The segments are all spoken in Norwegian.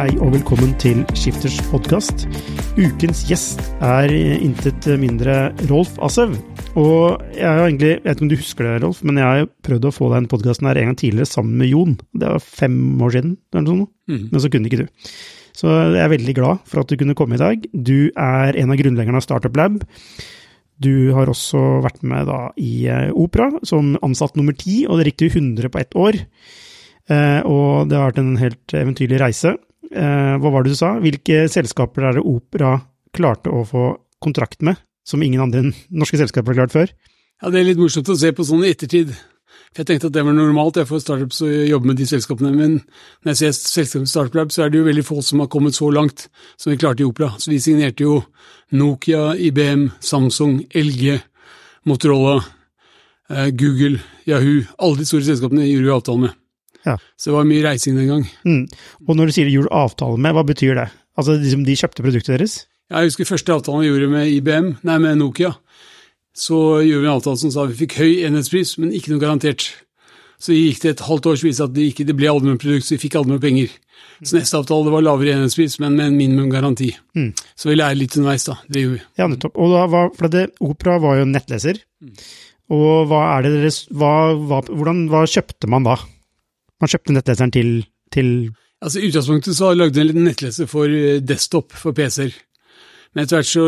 Hei og velkommen til Skifters podkast. Ukens gjest er intet mindre Rolf Assev. Og jeg har egentlig, jeg vet ikke om du husker det, Rolf, men jeg har prøvd å få deg inn podkasten her en gang tidligere sammen med Jon. Det var fem år siden, eller noe sånt. Mm. men så kunne ikke du. Så jeg er veldig glad for at du kunne komme i dag. Du er en av grunnleggerne av Startup Lab. Du har også vært med da i eh, Opera som ansatt nummer ti, og det riktig 100 på ett år. Eh, og det har vært en helt eventyrlig reise. Eh, hva var det du sa? Hvilke selskaper er det Opera klarte å få kontrakt med, som ingen andre norske selskaper har klart før? Ja, Det er litt morsomt å se på sånn i ettertid. For Jeg tenkte at det var normalt jeg får startups å jobbe med de selskapene, men når jeg ser selskapet Startup så er det jo veldig få som har kommet så langt som vi klarte i Opera. Så vi signerte jo Nokia, IBM, Samsung, LG, Motorola, eh, Google, Yahoo. Alle de store selskapene gjorde vi avtale med. Ja. Så det var mye reising den gang. Mm. Og når du sier gjorde avtale med, hva betyr det? Altså liksom de kjøpte produktet deres? Jeg husker første avtalen vi gjorde med IBM, nei, med Nokia. Så gjorde vi en avtale som sa vi fikk høy enhetspris, men ikke noe garantert. Så gikk det et halvt år, som viste at det, ikke, det ble aldri noe produkt, så vi fikk aldri noe penger. Så neste avtale det var lavere enhetspris, men med en minimumgaranti. Mm. Så vi lærer litt underveis, da. Det gjorde vi. Ja, nettopp. Og da var, for det, Opera var jo en nettleser. Og hva er det deres hva, hva, hvordan, hva kjøpte man da? Man kjøpte nettleseren til, til Altså I utgangspunktet så lagde vi en liten nettleser for eh, desktop for PC-er. Men etter hvert så,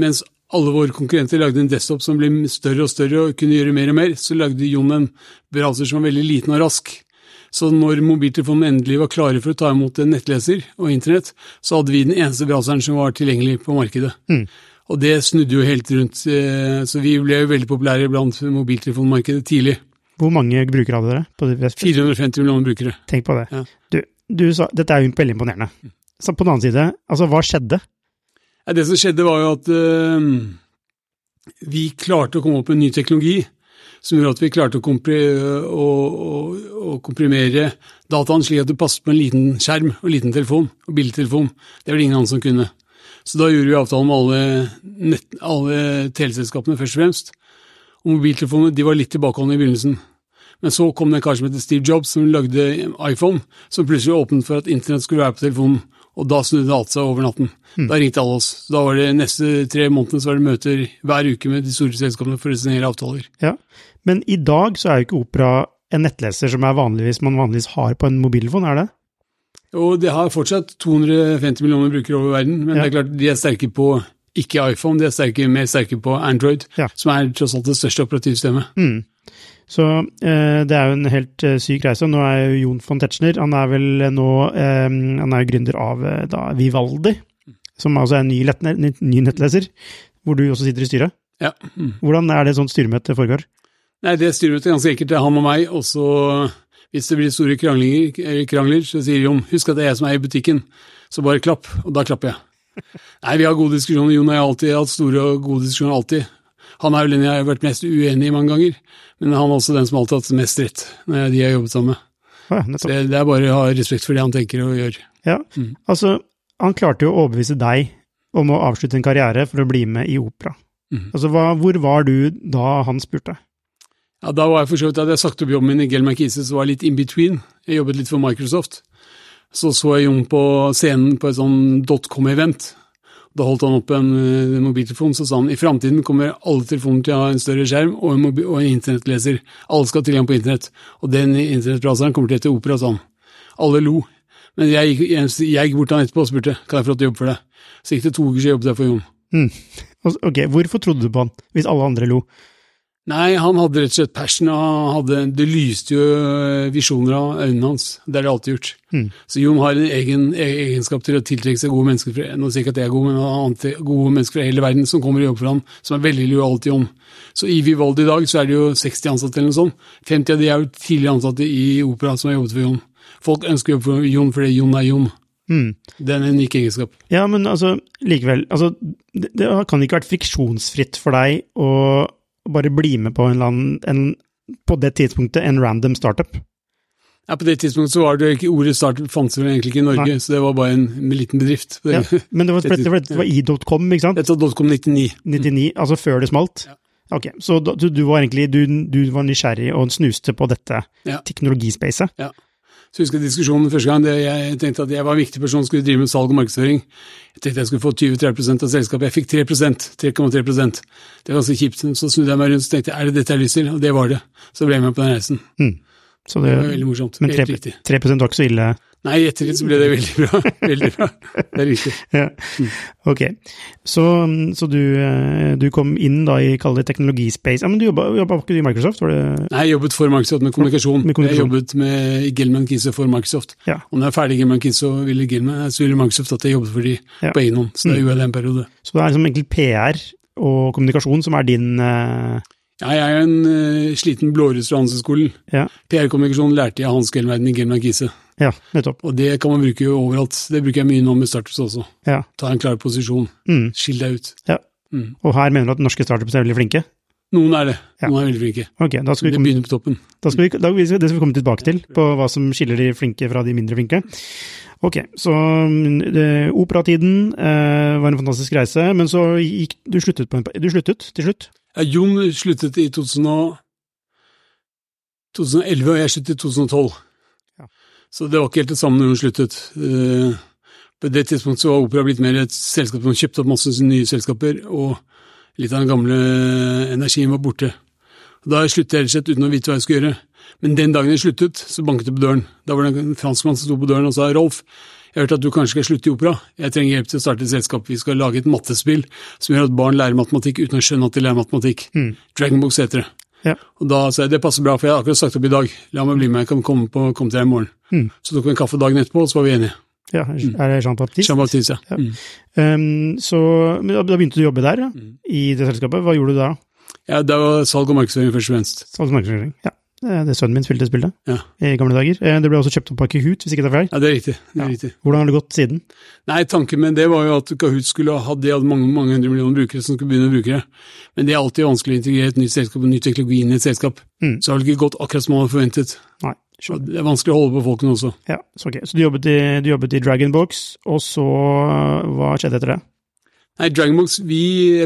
mens alle våre konkurrenter lagde en desktop som ble større og større og kunne gjøre mer og mer, så lagde Jon en browser som var veldig liten og rask. Så når mobiltelefonen endelig var klare for å ta imot en nettleser og internett, så hadde vi den eneste browseren som var tilgjengelig på markedet. Mm. Og det snudde jo helt rundt, eh, så vi ble jo veldig populære blant mobiltelefonmarkedet tidlig. Hvor mange brukere hadde dere? På 450 millioner brukere. Tenk på det. Ja. Du, du sa, dette er jo veldig imponerende. Så på den annen side, altså hva skjedde? Ja, Det som skjedde, var jo at øh, vi klarte å komme opp med en ny teknologi som gjorde at vi klarte å, kompri å, å, å komprimere dataen slik at det passet på en liten skjerm og liten telefon og bildetelefon. Det var det ingen andre som kunne. Så da gjorde vi avtalen med alle, nett, alle teleselskapene først og fremst. Og mobiltelefonene de var litt tilbakeholdne i begynnelsen. Men så kom det en kar som heter Steve Jobs, som lagde iPhone, som plutselig åpnet for at internett skulle være på telefonen. Og da snudde alt seg over natten. Da ringte alle oss. Da var det neste tre månedene så var det møter hver uke med de store selskapene for å signere avtaler. Ja. Men i dag så er jo ikke Opera en nettleser som vanligvis, man vanligvis har på en mobiltelefon, er det? Og det har fortsatt 250 millioner brukere over verden, men Ja. det er klart de er sterke på ikke iPhone, de er sterke, mer sterke på Android, Ja. som er tross alt det største operativsystemet. Mm. Så eh, det er jo en helt eh, syk reise. Nå er jo Jon von Tetzschner han er vel nå eh, han er jo gründer av eh, da, Vivaldi, som altså er en ny, ny, ny nettleser, hvor du også sitter i styret. Ja. Mm. Hvordan er det et sånt styremøte foregår? Nei, det styremøtet er ganske enkelt. Det er han og meg, og så hvis det blir store krangler, krangler, så sier Jon husk at det er jeg som eier butikken, så bare klapp, og da klapper jeg. Nei, vi har gode diskusjoner. Jon og jeg har alltid hatt store og gode diskusjoner, alltid. Han er vel den jeg har vært mest uenig i mange ganger, men han er også den som alltid har hatt mest rett når jeg, de har jobbet sammen med. Ja, Så det, det er bare å ha respekt for det han tenker og gjør. Ja, Mm. altså, han klarte jo å overbevise deg om å avslutte en karriere for å bli med i opera. Mm. Altså, hva, hvor var du da han spurte? Ja, Da var jeg for så vidt, hadde jeg sagt opp jobben min i Gell McKinsey, så var jeg litt in between. Jeg jobbet litt for Microsoft. Så så jeg Jon på scenen på et sånn dotcom-event. Da holdt han opp en en mobiltelefon, så sa han i framtiden kommer alle telefoner til å ha en større skjerm og en, en internettleser. Alle skal ha tilgang på internett. Og den internettbraseren kommer til å hete Opera, sa han. Alle lo. Men jeg gikk, jeg, jeg gikk bort til han etterpå og spurte kan jeg få lov til å jobbe for deg. Så gikk det to uker, så jobbet der for Jon. Mm. Ok, hvorfor trodde du på han, hvis alle andre lo? Nei, han hadde rett og slett passion, hadde, det lyste jo øh, visjoner av øynene hans. Det har det alltid gjort. Mm. Så Jon har en egen egen egenskap til å tiltrekke seg gode mennesker. fra- Nå sier ikke at jeg er god, men han har gode mennesker fra hele verden som kommer og jobber for ham, som er veldig lojale til Jon. Så i Vivaldi i dag så er det jo 60 ansatte eller noe sånt. 50 av de er jo tidligere ansatte i opera som har jobbet for Jon. Folk ønsker å jobbe for Jon fordi Jon er Jon. Mm. Det er en unik egenskap. Ja, men altså, likevel. Altså, det, det kan ikke vært friksjonsfritt for deg å bare bli med på en eller annen, en, på det tidspunktet, en random startup. Ja, På det tidspunktet så var det ikke ordet startup fantes vel egentlig ikke i Norge, så det var bare en, en liten bedrift. Ja, men det var, det var, det var i.com, ikke sant? Dette var .com 99. 99, altså før det smalt? Ja. Ok, så du, du var egentlig du, du var nysgjerrig og snuste på dette Ja. teknologispacet? Så husker jeg diskusjonen første gang. Det, jeg tenkte at jeg var en viktig person, skulle drive med salg og markedsføring. Jeg tenkte jeg skulle få 20-30 av selskapet. Jeg fikk 3% 3,3% Det var ganske kjipt. Så snudde jeg meg rundt og tenkte er det dette jeg har lyst til? Og det var det. Så ble jeg med på den reisen. Mm. Så Det det, var veldig morsomt. men 3, Helt riktig. 3 var ikke så ille? Nei, i ettertid så ble det veldig bra. Veldig bra. Det er riktig. Ja. Ok, så, så du, eh, du kom inn da i, kall det teknologispace. Ja, men du jobba, ikke du i Microsoft? Var det? Nei, jeg jobbet for Microsoft med kommunikasjon. Med kommunikasjon. Jeg jobbet med Gilman Kise for Microsoft. Ja. Og når jeg er ferdig i Gelman Kise, så ville, Microsoft at jeg jobbet for de Ja. på egen. Så det er jo en periode. Så det er liksom egentlig PR og kommunikasjon som er din Ja, jeg er en uh, sliten blåruss fra Handelshøyskolen. Ja, PR-kommunikasjon lærte jeg av Hans Gelverden i Gelman Kise. ja nettopp. Og det kan man bruke overalt. Det bruker jeg mye nå med startups også. Ja. Ta en klar posisjon. Mm. Skill deg ut. ja. Mm. Og her mener du at norske startups er veldig flinke? Noen er det. Ja. Noen er veldig flinke. Ok, da skal vi Det komme, begynner på toppen. da skal vi, da, det skal vi komme tilbake til, på hva som skiller de flinke fra de mindre flinke. Ok, så mm, det, operatiden eh, var en fantastisk reise, men så gikk du sluttet, på en, du sluttet til slutt? Ja, Jon sluttet i 2000 og 2011, og jeg sluttet i 2012. Ja. Så det var ikke helt det samme når hun sluttet. Eh, På det tidspunktet så var Opera blitt mer et selskap som kjøpte opp masse nye selskaper, og litt av den gamle energien var borte. Da sluttet jeg rett og slett uten å vite hva jeg skulle gjøre. Men den dagen jeg sluttet, så banket det på døren. Da var det en franskmann som sto på døren og sa Rolf, jeg har hørt at du kanskje skal slutte i opera. Jeg trenger hjelp til å starte et selskap. Vi skal lage et mattespill som gjør at barn lærer matematikk uten å skjønne at de lærer matematikk. Mm. Dragonbox heter det. Ja. Og da sa jeg det passer bra, for jeg har akkurat sagt opp i dag. La meg bli med, jeg kan komme, på, komme til deg i morgen. Mm. Så tok vi en kaffe dagen etterpå, og så var vi enige. Ja, er det Jean Baptiste? Jean Baptiste, ja. Ja. Mm. Um, så da, da begynte du å jobbe der, ja, Mm. i det selskapet. Hva gjorde du da? ja. Det var salg og markedsføring først og fremst. Salg og markedsføring. Ja, det er sønnen min spilte spillet Ja. i gamle dager. Eh, Det ble også kjøpt opp av Kahoot, hvis ikke det er feil. Ja, det er riktig. Det er Ja. riktig. Hvordan har det gått siden? Nei, tanken med det var jo at Kahoot skulle ha de hadde mange, mange hundre millioner brukere som skulle begynne å bruke det. Men det er alltid vanskelig å integrere et nytt selskap og ny teknologi inn i et selskap. Mm. Så har vel ikke gått akkurat som man hadde forventet. Nei, det er vanskelig å holde på folkene også. Ja, så ok. Så du jobbet i, du jobbet i Dragonbox, og så hva skjedde etter det? Nei, Dragonbox, vi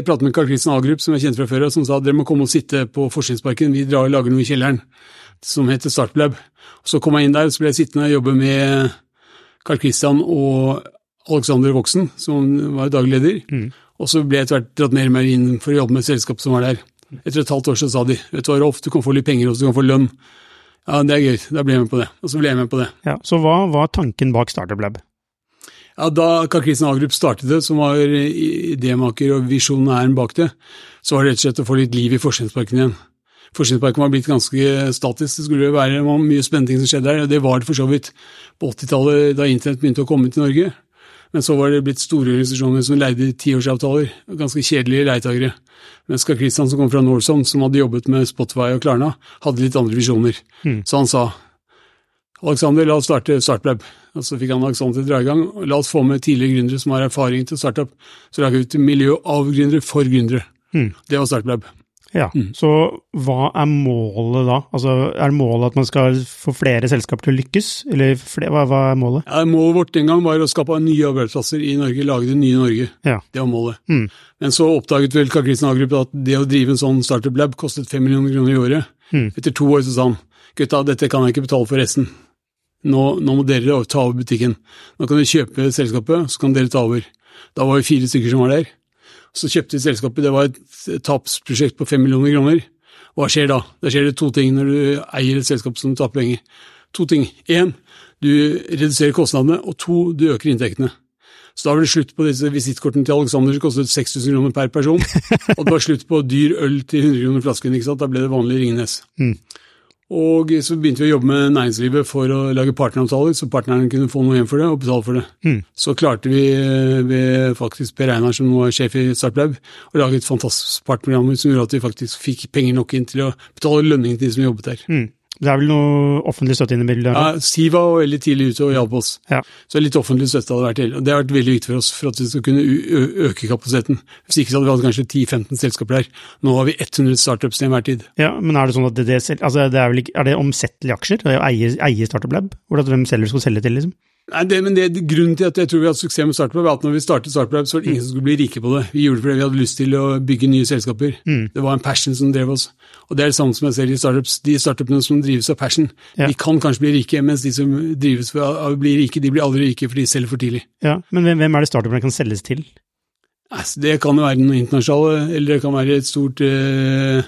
pratet med Carl Christian Agrup, som jeg kjente fra før, og som sa at dere må komme og sitte på Forskningsparken, vi drar og lager noe i kjelleren, som heter Startlab. Så kom jeg inn der, og så ble jeg sittende og jobbe med Carl Christian og Alexander Voksen, som var daglig leder. Mm. Og så ble jeg etter hvert dratt mer og mer inn for å jobbe med et selskap som var der. Etter et halvt år så sa de, vet du hva Rolf, du kan få litt penger også, du kan få lønn. Ja, det er gøy, da ble jeg med på det. Og så ble jeg med på det. Ja, Så hva var tanken bak Startup Lab? Ja, Da Karl Kristian Agrup startet det, som var idémaker og visjonæren bak det, så var det rett og slett å få litt liv i Forskningsparken igjen. Forskningsparken var blitt ganske statisk, det skulle være mye spennende ting som skjedde der, det var det for så vidt på 80-tallet da internett begynte å komme til Norge. Men så var det blitt store organisasjoner som leide tiårsavtaler, ganske kjedelige leietakere. Mens Karl Kristian, som kom fra Norson, som hadde jobbet med Spotify og Klarna, hadde litt andre visjoner. Mm. Så han sa Alexander, la oss starte startup. Og så fikk han Alexander til å dra i gang. La oss få med tidligere gründere som har erfaring til startup. Så lager vi et miljø av gründere for gründere. Mm. Det var startup. Ja, Mm. Så hva er målet da? Altså, Er målet at man skal få flere selskaper til å lykkes, eller flere, hva, hva er målet? Ja, målet vårt den gang var å skape nye arbeidsplasser i Norge, lage det nye Norge. Ja. Det var målet. Mm. Men så oppdaget vel Karl Christian Agrup at det å drive en sånn startup lab kostet 5 millioner kroner i året. Mm. Etter to år så sa han gutta, dette kan jeg ikke betale for resten. Nå, nå må dere ta over butikken. Nå kan dere kjøpe selskapet, så kan dere ta over. Da var vi fire stykker som var der. Så kjøpte vi selskapet, det var et tapsprosjekt på fem millioner kroner. Hva skjer da? Da skjer det to ting når du eier et selskap som taper penger. To ting. Én, du reduserer kostnadene, og to, du øker inntektene. Så da var det slutt på disse visittkortene til Alexander som kostet 6000 kroner per person, og det var slutt på dyr øl til 100 kroner flasken. ikke sant? Da ble det vanlig Ringnes. Mm. Og så begynte vi å jobbe med næringslivet for å lage partneravtaler, så partnerne kunne få noe igjen for det og betale for det. Mm. Så klarte vi ved faktisk Per Einar, som nå er sjef i Startlab, å lage et fantastisk partnerprogram som gjorde at vi faktisk fikk penger nok inn til å betale lønningene til de som jobbet der. Mm. Det er vel noe offentlig støtte inn i bildet? Ja, Siva var veldig tidlig ute og hjalp oss. Ja. Så litt offentlig støtte hadde vært til. Det har vært veldig viktig for oss for at vi skal kunne øke kapasiteten. Hvis ikke så hadde vi hatt kanskje 10-15 selskaper der. Nå har vi 100 startups til enhver tid. Ja, men er det sånn at det, det, altså det er, vel ikke, er det omsettelige aksjer? Det er å eie, Startup Lab? Hvordan hvem selger skal selge til, liksom? Nei, det, men det, grunnen til at jeg tror vi hatt suksess med Startup, var at når vi startet Startup, så var det ingen som skulle bli rike på det. Vi gjorde det fordi vi hadde lyst til å bygge nye selskaper. Det var en passion som drev oss. Og det er det samme som jeg ser i startups. De startupene som drives av passion, Ja. de kan kanskje bli rike, mens de som drives av å bli rike, de blir aldri rike for de selger for tidlig. Ja, Men hvem, hvem er det startupene kan selges til? Altså, det kan jo være noen internasjonale, eller det kan være et stort eh,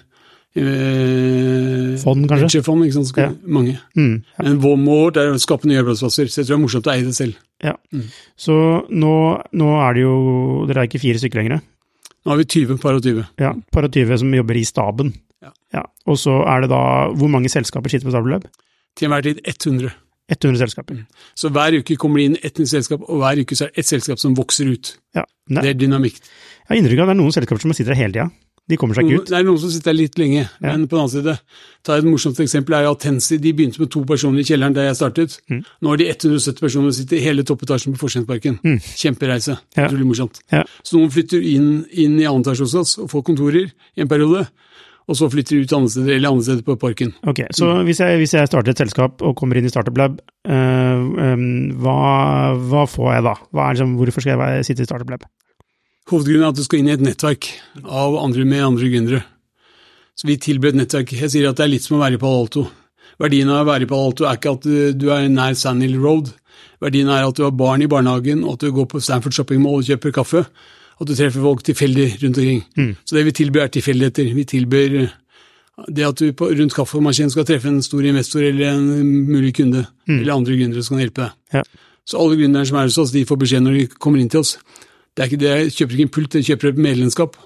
eh, Fond, kanskje? venturefond, ikke sant. Ja. Mange. Mm. Ja. Men vår mål er å skape nye arbeidsplasser, så jeg tror det er morsomt å eie det selv. ja. Så nå, nå er det jo Dere er ikke fire stykker lenger? Nå har vi 20 par og 20. Ja. Par og tyve som jobber i staben. Ja. Og så er det da Hvor mange selskaper sitter på Startup Til enhver tid 100. 100 selskaper. Så hver uke kommer det inn ett nytt selskap, og hver uke så er det ett selskap som vokser ut. Ja. Ne, Det er dynamikk. jeg har inntrykk av at det er noen selskaper som sitter der hele tida. De kommer seg ikke ut. Det er noen som sitter der litt lenge, Ja. men på den annen side, ta et morsomt eksempel, er jo Atensi. De begynte med to personer i kjelleren da jeg startet. Mm. Nå har de 170 personer og sitter i hele toppetasjen på Forskjellsparken. Kjempereise. Mm. Ja. Utrolig morsomt. Ja. Så noen flytter inn, inn i annen etasje hos oss og får kontorer i en periode, og så flytter de ut andre steder, eller andre steder på parken. Ok, Så Mm. hvis, jeg, hvis jeg starter et selskap og kommer inn i Startup Lab, øh, øh, hva, hva får jeg da? Liksom, hvorfor skal jeg sitte i Startup Lab? Hovedgrunnen er at du skal inn i et nettverk av andre med andre gründere. Så vi tilbyr et nettverk. Jeg sier at det er litt som å være i Palo Alto. Verdien av å være i Palo Alto er ikke at du er nær Sand Hill Road. Verdien er at du har barn i barnehagen, og at du går på Stanford Shopping Mall og kjøper kaffe. At du treffer folk tilfeldig rundt omkring. Så det vi tilbyr, er tilfeldigheter. Vi tilbyr eh, det at du på, rundt kaffemaskinen skal treffe en stor investor eller en mulig kunde, eller andre gründere som kan hjelpe deg. Ja. Så alle gründerne som er hos oss, de får beskjed når de kommer inn til oss. Det er ikke det, jeg kjøper ikke en pult, jeg kjøper et medlemskap.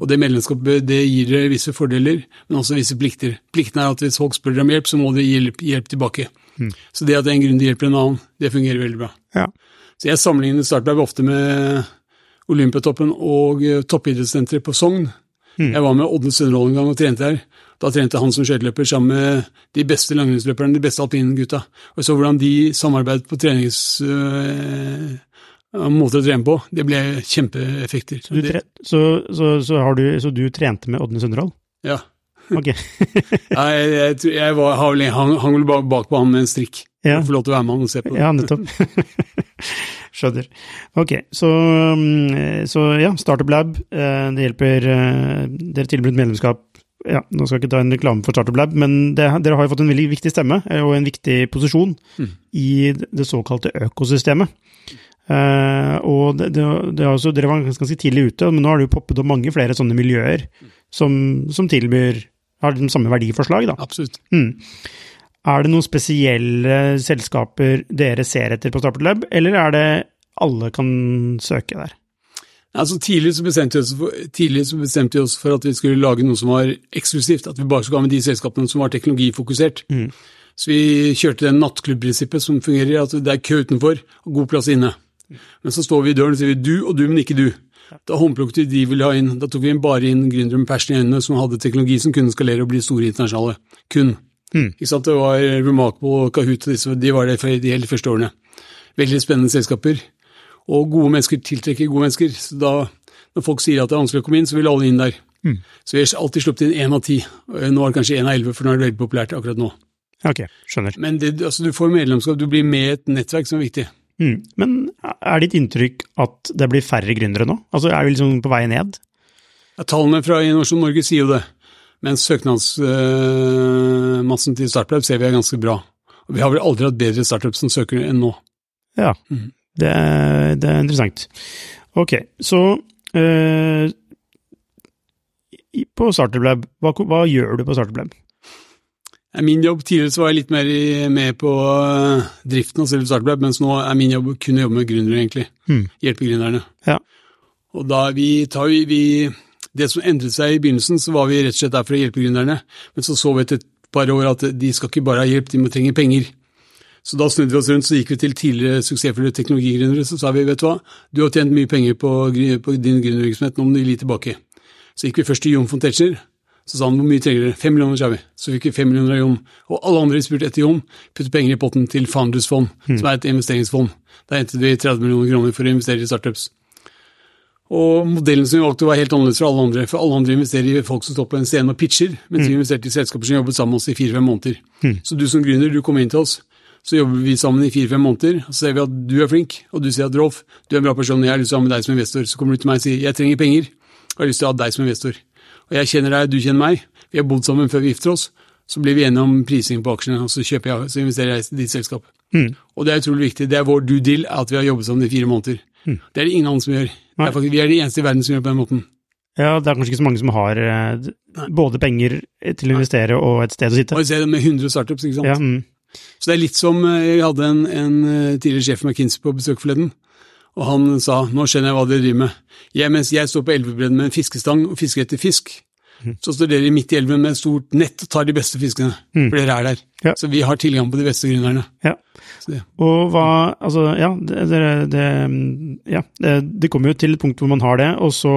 Og det medlemskapet det gir dere visse fordeler, men også visse plikter. Plikten er at hvis folk spør dere om hjelp, så må de gi hjelp, hjelp tilbake. Så det at en gründer hjelper en annen, det fungerer veldig bra. Ja. Så jeg sammenligner Startlab ofte med Olympiatoppen og eh, toppidrettssenteret på Sogn. Jeg var med Odne Sønderhold en gang og trente her. Da trente han som skøyteløper sammen med de beste langrennsløperne, de beste alpingutta. Og jeg så hvordan de samarbeidet på trenings... øh, måter å trene på. Det ble kjempeeffekter. Så du, tre, så, så, så, har du, så du trente med Ådne Sønderhold? Ja. Ok. Nei, jeg, jeg, jeg var, hang, hang vel bak, bak på han med en strikk. Ja. Få lov til å være med han og se på det. Ja, nettopp. Skjønner. Ok, så, mm, så ja, Startup Lab, eh, det hjelper eh, Dere tilbyr medlemskap. Ja, nå skal jeg ikke ta en reklame for Startup Lab, men det, dere har jo fått en veldig viktig stemme eh, og en viktig posisjon i det såkalte økosystemet. Eh, og det, det, det er også, Dere var ganske tidlig ute, men nå har det jo poppet opp mange flere sånne miljøer som, som tilbyr har den samme verdiforslag. da. Absolutt. Mm. Er det noen spesielle selskaper dere ser etter på Startup Lab, eller er det alle kan søke der? Altså, tidlig, så bestemte vi oss for, tidlig så bestemte vi oss for at vi skulle lage noe som var eksklusivt. At vi bare skulle ha med de selskapene som var teknologifokusert. Så vi kjørte det nattklubbprinsippet som fungerer, at det er kø utenfor og god plass inne. Men så står vi i døren og sier vi, du og du, men ikke du. Da håndplukket vi de vi ville ha inn. Da tok vi bare inn gründere med passion i øynene som hadde teknologi som kunne skalere og bli store internasjonale. Kun. Ikke sant? Det var Remarkable og Kahoot de var det for de helt første årene. Veldig spennende selskaper. Og gode mennesker tiltrekker gode mennesker. Så da, når folk sier at det er vanskelig å komme inn, så vil alle inn der. Så vi har alltid sluppet inn én av ti. Nå er det kanskje én av elleve, for nå er det veldig populært akkurat nå. Ok, skjønner. Men det, altså, du får medlemskap, du blir med i et nettverk som er viktig. Mm. Men er ditt inntrykk at det blir færre gründere nå? Altså Er vi liksom på vei ned? Ja, tallene fra Innovasjon Norge sier jo det. Mens søknadsmassen til startup ser vi er ganske bra. Vi har vel aldri hatt bedre startups som søker enn nå. Ja, det, det er interessant. Ok, så øh, på Startup Lab, hva, hva gjør du på Startup Lab? Ja, Min jobb tidligere var jeg litt mer i- med på øh, driften av selve Startup mens nå er min jobb kun å jobbe med gründere, egentlig. Mm. Hjelpe gründerne. Ja. Og da vi tar vi, vi Det som endret seg i begynnelsen, så var vi rett og slett der for å hjelpe gründerne, men så så vi etter et par år at de skal ikke bare ha hjelp, de må trenge penger. Så da snudde vi oss rundt, så gikk vi til tidligere suksessfulle teknologigründere, så sa vi vet du hva, du har tjent mye penger på, på din gründervirksomhet, nå må du gi litt tilbake. Så gikk vi først til Jon von Tetzschner, så sa han hvor mye trenger dere? Fem millioner, sa vi. Så fikk vi fem millioner av Jon. Og alle andre spurte etter Jon, puttet penger i potten til Founders Fond, som er et investeringsfond. Da hentet vi 30 millioner kroner for å investere i startups. Og modellen som vi valgte var helt annerledes fra alle andre, for alle andre investerer i folk som står på en scene og pitcher, mens vi investerte i selskaper som jobbet sammen med oss i fire-fem måneder. Så du som gründer, du kommer inn til oss, så jobber vi sammen i fire-fem måneder, og så ser vi at du er flink, og du sier at Rolf, du er en bra person, jeg har lyst til å ha med deg som investor. Så kommer du til meg og sier jeg trenger penger, og jeg har lyst til å ha deg som investor. Og jeg kjenner deg, du kjenner meg, vi har bodd sammen før vi gifter oss, så blir vi enige om prising på aksjene, og så jeg, så investerer jeg i ditt selskap. Og det er utrolig viktig. Det er vår due deal at vi har jobbet sammen i fire måneder. Det er det ingen andre som gjør. Det er faktisk, vi er de eneste i verden som gjør det på den måten. Ja, det er kanskje ikke så mange som har eh, både penger til å investere og et sted å sitte. Og ser det med 100 startups, ikke sant. Ja, mm. Så det er litt som vi Jeg hadde en, en eh, tidligere sjef i McKinsey på besøk forleden, og han sa nå skjønner jeg hva dere driver med. Jeg, mens jeg står på elvebredden med en fiskestang og fisker etter fisk, så står dere midt i elven med et stort nett og tar de beste fiskene. For dere er der. Ja. Så vi har tilgang på de beste gründerne. ja. Og hva Altså, ja, det, det, ja, det, det kommer jo til et punkt hvor man har det, og så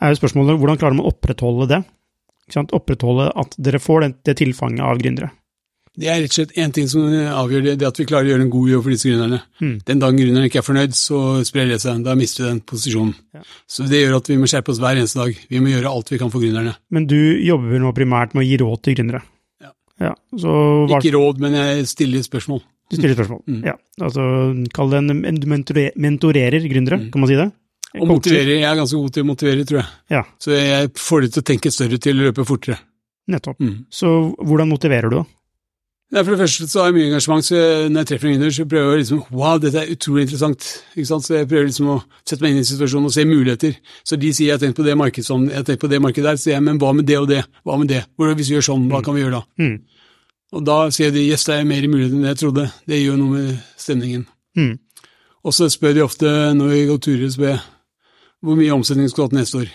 er jo spørsmålet hvordan klarer man å opprettholde det? Ikke sant? Opprettholde at dere får det, det tilfanget av gründere. Det er rett og slett én ting som avgjør det, det at vi klarer å gjøre en god jobb for disse gründerne. Den dagen gründeren ikke er fornøyd, så sprer det seg. Da mister vi den posisjonen. Så det gjør at vi må skjerpe oss hver eneste dag. Vi må gjøre alt vi kan for gründerne. Men du jobber nå primært med å gi råd til gründere? Ja. ja så var... Ikke råd, men jeg stiller spørsmål. du stiller spørsmål. Mm. Ja, altså kall det en, en du mentore- mentorerer gründere, kan man si det? Mm. Og motiverer. Jeg er ganske god til å motivere, tror jeg. Ja, Så jeg får de til å tenke større til å løpe fortere. nettopp. Mm. Så hvordan motiverer du da? Nei, for det første så har jeg mye engasjement, så når jeg treffer en gründer, så prøver jeg liksom Wow, dette er utrolig interessant. Ikke sant? Så jeg prøver liksom å sette meg inn i situasjonen og se muligheter. Så de sier jeg har tenkt på det markedet sånn, jeg har tenkt på det markedet der, så sier jeg men hva med det og det? Hva med det? Hvis vi gjør sånn, hva kan vi gjøre da? Mm. Og da sier de yes, det er mer muligheter enn jeg trodde. Det gjør noe med stemningen. Mm. Og så spør de ofte når vi går turer, spør jeg hvor mye omsetning skal du ha til neste år?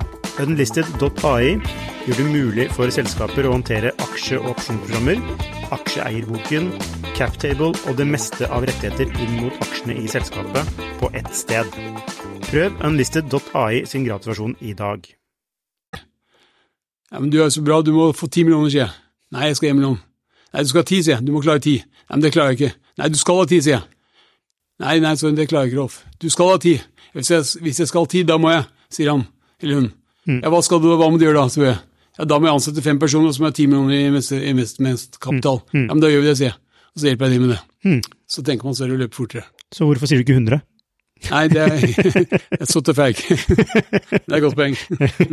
Unlisted.ai gjør det mulig for selskaper å håndtere aksje- og opsjonsprogrammer, aksjeeierboken, captable og det meste av rettigheter inn mot aksjene i selskapet på ett sted. Prøv unlisted.ai sin gratisversjon i dag. Ja, men du er så bra, du må få ti millioner, sier jeg. Nei, jeg skal en million. Nei, du skal ha ti, sier jeg. Du må klare ti. Nei, men det klarer jeg ikke. Nei, du skal ha ti, sier jeg. Nei, nei, så det klarer jeg ikke, Rolf. Du skal ha ti. Hvis jeg, hvis jeg skal ha ti, da må jeg, sier han, eller hun. Ja, hva skal du, hva må du gjøre da, spør jeg. Ja, da må jeg ansette fem personer som har ti millioner i invest- Mm. Ja, men da gjør vi det, sier jeg. Og så hjelper jeg de med det. Så tenker man større og løper fortere. Så hvorfor sier du ikke 100? Nei, det er, et sotte så feig. Det er et godt poeng.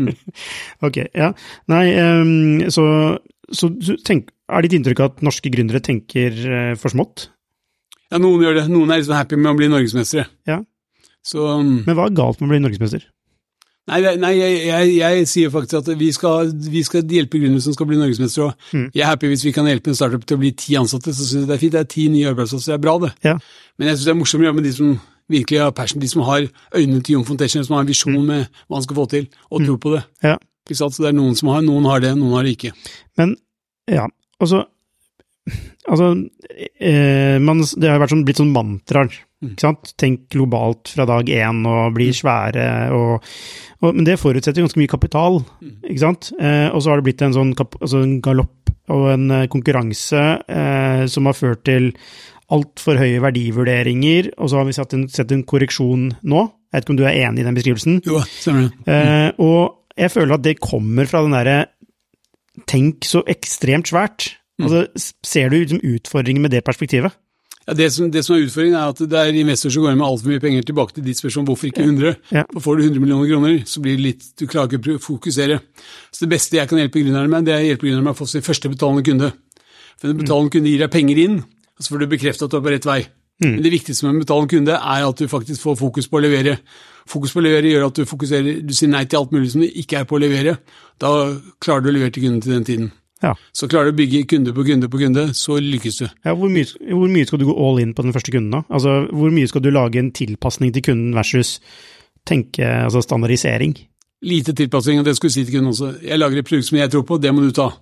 Ok, ja. Nei, um, så, så du tenk, er ditt inntrykk at norske gründere tenker uh, for smått? Ja, noen gjør det. Noen er liksom happy med å bli norgesmestere. Ja. Så um, Men hva er galt med å bli norgesmester? Nei, nei jeg, jeg, jeg sier faktisk at vi skal, vi skal hjelpe gründere som skal bli norgesmestere. Og jeg er happy hvis vi kan hjelpe en startup til å bli ti ansatte. Så synes jeg det er fint. Det er ti nye arbeidsplasser. Det er bra, det. Ja. Men jeg syns det er morsomt å jobbe med de som virkelig har passion, de som har øynene til Jon von som har en visjon med hva han skal få til, og tro på det. Ja. Ikke sant? Så det er noen som har, noen har det, noen har det ikke. Men ja, altså Altså, eh, man, det har vært sånn, blitt sånn mantraer. Ikke sant? Tenk globalt fra dag én og bli svære og, og Men det forutsetter ganske mye kapital, ikke sant? Eh, og så har det blitt en sånn altså en galopp og en eh, konkurranse eh, som har ført til altfor høye verdivurderinger, og så har vi sett en, sett en korreksjon nå, Jeg vet ikke om du er enig i den beskrivelsen? Jo, stemmer det. Eh, og jeg føler at det kommer fra den derre Tenk så ekstremt svært. Mm. Altså, ser du liksom utfordringer med det perspektivet? Ja, det, som, det som er utfordringen, er at det er investorer som går med altfor mye penger tilbake til ditt spørsmål hvorfor ikke 100. Ja. For får du 100 millioner kroner, så blir det litt Du klarer ikke å fokusere. Så det beste jeg kan hjelpe gründerne med, det er å hjelpe gründerne med å få sin første betalende kunde. For en betalende kunde gir deg penger inn, og så får du bekreftet at du er på rett vei. Men det viktigste med en betalende kunde er at du faktisk får fokus på å levere. Fokus på å levere gjør at du du sier nei til alt mulig som det ikke er på å levere. Da klarer du å levere til kunden til den tiden. Ja. Så klarer du å bygge kunde på kunde på kunde, så lykkes du. ja hvor, mye, hvor mye skal du gå all in på den første kunden, da? Altså, hvor mye skal du lage en tilpasning til kunden versus tenke altså standardisering? Lite tilpasning, og det skulle jeg si til kunden også. Jeg lager et produkt som jeg tror på, det må du ta.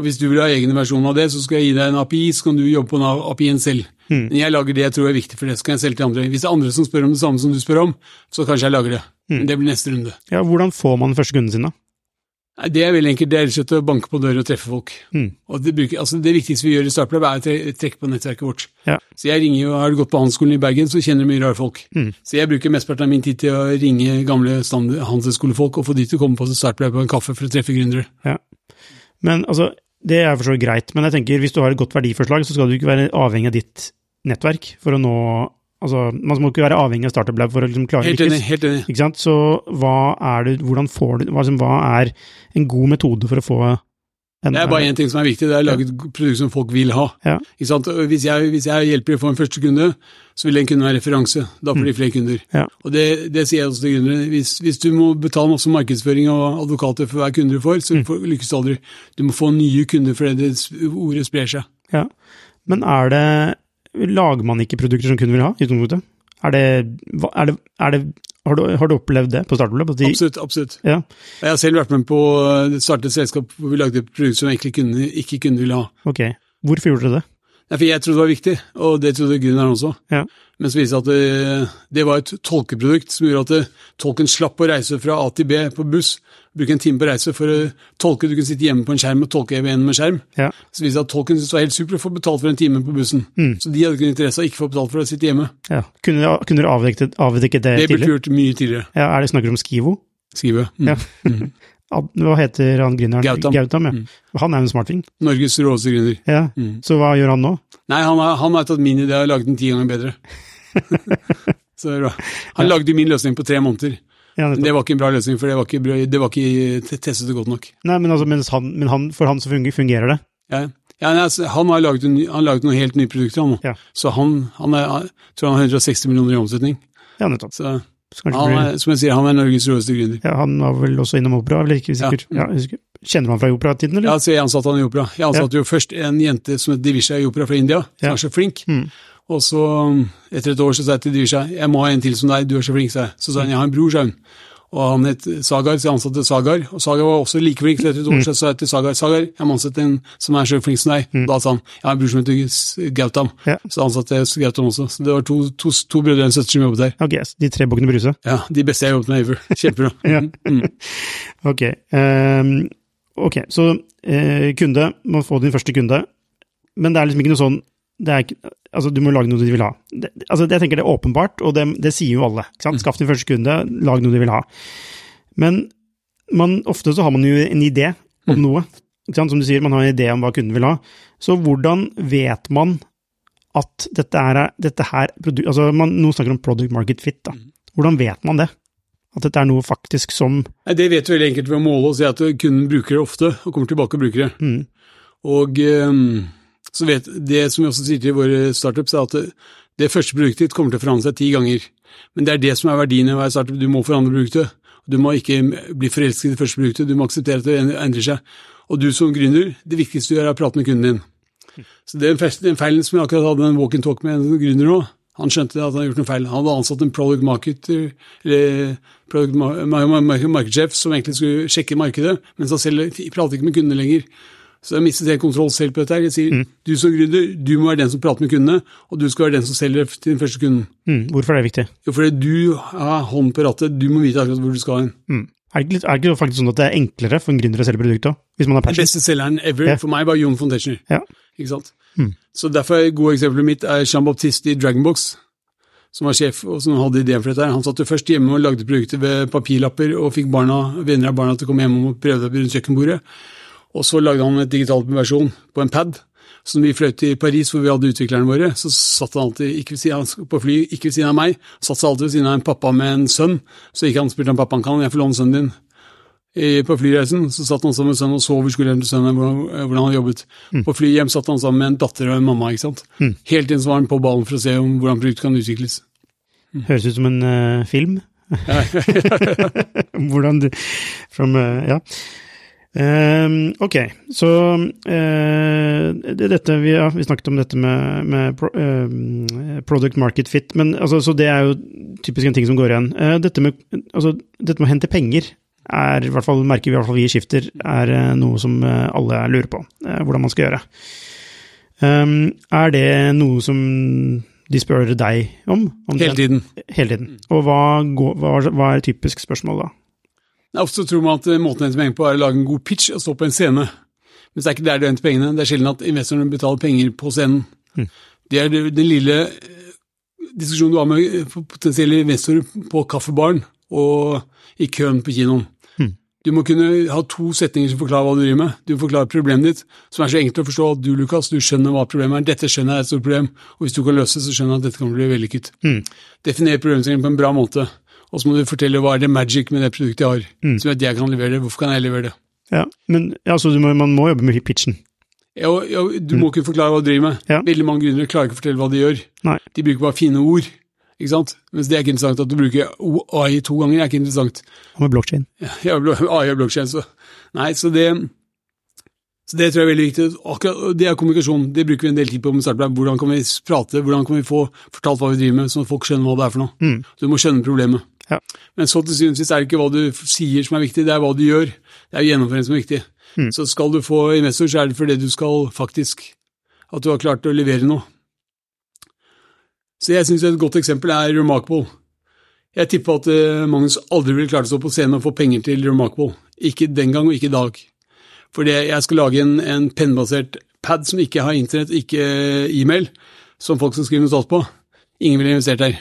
Og hvis du vil ha egen versjon av det, så skal jeg gi deg en API, så kan du jobbe på den API-en selv. Men jeg lager det jeg tror er viktig for det, så kan jeg selge til andre. Hvis det er andre som spør om det samme som du spør om, så kanskje jeg lager det. Men det blir neste runde. Ja, hvordan får man den første kunden sin, da? Nei, Det er veldig enkelt, det er rett og slett å banke på døren og treffe folk. Mm. Og det, bruker, altså det viktigste vi gjør i Startup, er å tre- trekke på nettverket vårt. Ja. Så jeg ringer jo, har du gått på handelsskolen i Bergen, så kjenner du mye rare folk. Mm. Så jeg bruker mesteparten av min tid til å ringe gamle handelsskolefolk og få de til å komme på Startup på en kaffe for å treffe gründere. Ja. Men altså, det er for så vidt greit, men jeg tenker hvis du har et godt verdiforslag, så skal du ikke være avhengig av ditt nettverk for å nå Altså, man må ikke være avhengig av Startup Lab for å liksom klare Helt enig. helt enig. Ikke sant? Så hva er det, får du, hva, liksom, hva er en god metode for å få en Det er bare én ting som er viktig, det er å lage et produkt som folk vil ha. Ja. Hvis jeg, hvis jeg hjelper å få en første kunde, så vil den kunne være referanse. Da får de flere kunder. Mm. Ja. Og det, det sier jeg også til gründere. Hvis, hvis du må betale masse markedsføring og advokater for hver kunde du får, Mm. så mm. lykkes du aldri. Du må få nye kunder fordi det, ordet sprer seg. Ja. Men er det Lager man ikke produkter som kunden vil ha, i utgangspunktet? Er det, er det, er det har, du, har du opplevd det på Startup de, Absolutt. absolutt. Ja. Jeg har selv vært med på å starte et selskap hvor vi lagde et produkt som egentlig kunne, ikke kunder ville ha. Ok. Hvorfor gjorde dere det? Nei, for jeg trodde det var viktig, og det trodde Gunnar også. Ja. Men så viste det at det, det var et tolkeprodukt som gjorde at det, tolken slapp å reise fra A til B på buss. Bruke en time på reise for å tolke. Du kunne sitte hjemme på en skjerm og tolke gjennom en skjerm. Ja. Så viste det at tolken syntes det var helt supert å få betalt for en time på bussen. Så de hadde ikke interesse av ikke få betalt for å sitte hjemme. ja. Kunne kunne dere avdekket, avdekket det, Det burde tidligere? gjort mye tidligere. Ja, er det snakker om Skivo? Skivo. Mm. Ja. Hva heter han gründeren? Gautam. Gautam ja. Han er jo en smarting. Norges råeste gründer. Ja. Mm. Så hva gjør han nå? Nei, han har, han har tatt min idé og laget den ti ganger bedre. så det er bra. Han lagde min løsning på tre måneder. Ja, det var ikke en bra løsning, for det var ikke, det var ikke testet det godt nok. Nei, men, altså, han, men han, for han så fungerer, det. Ja, ja altså, han har laget, en han laget noen helt nye produkter, han nå. Ja. Så han, han er, jeg tror han har 160 millioner i omsetning. Ja, nettopp. Så han er, som jeg sier, han er Norges råeste gründer. ja, han var vel også innom opera, eller ikke? Ja. jeg. Kjenner du han fra operatiden, eller? Ja, så jeg ansatte han i opera. Jeg ansatte jo først en jente som het Divisha i opera fra India, som Ja. er så flink. Mm. Og så, etter et år, så sa jeg til Divisha, jeg må ha en til som deg, du er så flink, sa jeg. Så sa han jeg har en bror, sa hun. Og han het Sagar, så jeg ansatte Sagar. Og Sagar var også like flink, så etter et år siden sa jeg til Sagar, Sagar, jeg må ansette en som er så flink som deg. Da sa han, jeg har en bror som heter Gautam. Ja. Så ansatte jeg Gautam også. Så det var to, to, to brødre og en søster som jobbet der. Ok, så de tre bukkene Bruse. Ja, de beste jeg har jobbet med ever. Kjempebra. Ja. Mm. Ok, um, ok, så uh, kunde, må få din første kunde, men det er liksom ikke noe sånn, det er ikke, altså du må lage noe de vil ha. Det, altså jeg tenker det er åpenbart, og det, det sier jo alle, ikke sant? Skaff din første kunde, lag noe de vil ha. Men man, ofte så har man jo en idé om noe, ikke sant? Som du sier, man har en idé om hva kunden vil ha. Så hvordan vet man at dette er, dette her, altså man, noen snakker om product market fit da. Hvordan vet man det? At dette er noe faktisk som Nei, Det vet du veldig enkelt ved å måle og se at kunden bruker det ofte, og kommer tilbake og bruker det. mm, Og ehm, så vet det som vi også sier til våre startups, er at det, første produktet ditt kommer til å forandre seg ti ganger. Men det er det som er verdien i å være startup. Du må forandre produktet. Du må ikke bli forelsket i det første produktet, du må akseptere at det endrer seg. Og du som gründer, det viktigste du gjør er å prate med kunden din. Så den, den feilen som jeg akkurat hadde en walk and talk med en gründer nå, han skjønte at han hadde gjort noe feil. Han hadde ansatt en product marketer, eller product market ma- ma- ma- markedssjef som egentlig skulle sjekke markedet, mens han selv pratet ikke med kundene lenger. Så jeg mistet helt kontroll selv på dette. Jeg sier, du som gründer, du må være den som prater med kundene, og du skal være den som selger til den første kunden. mm, Hvorfor er det viktig? Jo, fordi du har hånd på rattet, du må vite akkurat hvor du skal hen. Mm. Er det, ikke, er det faktisk sånn at det er enklere for en gründer å selge produkter? Hvis man har passion? Den beste selgeren ever yeah. for meg var Jon von Tetzschner. Ja. Ikke sant? Mm. Så derfor er gode eksempelet mitt er Jean-Baptiste i Dragonbox. som var sjef og som hadde ideen for dette. Han satt jo først hjemme og lagde produkter ved papirlapper og fikk barna, venner av barna til å komme hjem og prøve det rundt kjøkkenbordet. Og så lagde han et digitalt versjon på en pad. Så når vi fløy til Paris, hvor vi hadde utviklerne våre, så satt han alltid ikke siden på fly, ikke ved siden av meg, satt seg alltid ved siden av en pappa med en sønn. Så gikk han og spurte om pappaen kan jeg få låne sønnen din. I, på flyreisen så satt han sammen med sønnen og så over skulderen til sønnen hvordan, han jobbet. På flyet hjem satt han sammen med en datter og en mamma. ikke sant? Helt tiden så var han på ballen for å se om hvordan produktet kan utvikles. Høres ut som en uh, film. Hvordan du from, uh, Ja. Ehm, ok, så uh, det, dette, vi, ja, vi snakket om dette med, med pro, uh, product market fit, men altså, så det er jo typisk en ting som går igjen. Uh, dette, med, altså, dette med å hente penger er, i hvert fall merker vi i hvert fall vi i Skifter, er eh, noe som alle lurer på hvordan man skal gjøre. Um, er det noe som de spør deg om? om Hele tiden. Hele tiden. Og hva, går, hva, hva er typisk spørsmål da? Ofte tror man at eh, måten å hente penger på er å lage en god pitch og stå på en scene. Men det er ikke der du henter pengene. Det er sjelden at investorene betaler penger på scenen. Mm. Det er den lille eh, diskusjonen du har med eh, potensielle investorer på kaffebaren og i køen på kinoen. Mm. Du må kunne ha to setninger som forklarer hva du driver med. Du må forklare problemet ditt, som er så enkelt å forstå at du, Lukas, du skjønner hva problemet er. Dette skjønner jeg er et stort problem, og hvis du kan løse det, så skjønner jeg at dette kan bli vellykket. Mm. Definer problemstillingen på en bra måte, og så må du fortelle hva er det magic med det produktet jeg har, Mm. som gjør at jeg kan levere det. Hvorfor kan jeg levere det? Ja, men altså, du må, man må jobbe med pitchen. Ja, ja, du må ikke forklare hva du driver med. Ja. Veldig mange gründere klarer ikke å fortelle hva de gjør. Nei. De bruker bare fine ord, ikke sant? Mens det er ikke interessant. At du bruker AI to ganger er ikke interessant. Og med blockchain. Ja, AI og blokkjede, så Nei, så det så det tror jeg er veldig viktig. Akkurat, det er kommunikasjon. Det bruker vi en del tid på med Startup. Hvordan kan vi prate, hvordan kan vi få fortalt hva vi driver med, sånn at folk skjønner hva det er for noe. Mm. Du må skjønne problemet. Ja. Men så til syvende og sist er det ikke hva du sier som er viktig, det er hva du gjør. Det er gjennomføringen som er viktig. Mm. Så skal du få investor, så er det fordi du skal faktisk At du har klart å levere noe. Så jeg syns et godt eksempel er Remarkable. Jeg tipper at eh, Magnus aldri ville klart å stå på scenen og få penger til Remarkable. Ikke den gang og ikke i dag. Fordi jeg skal lage en, en pennbasert pad som ikke har internett, ikke e-mail, som folk skal skrive notat på. Ingen ville investert der.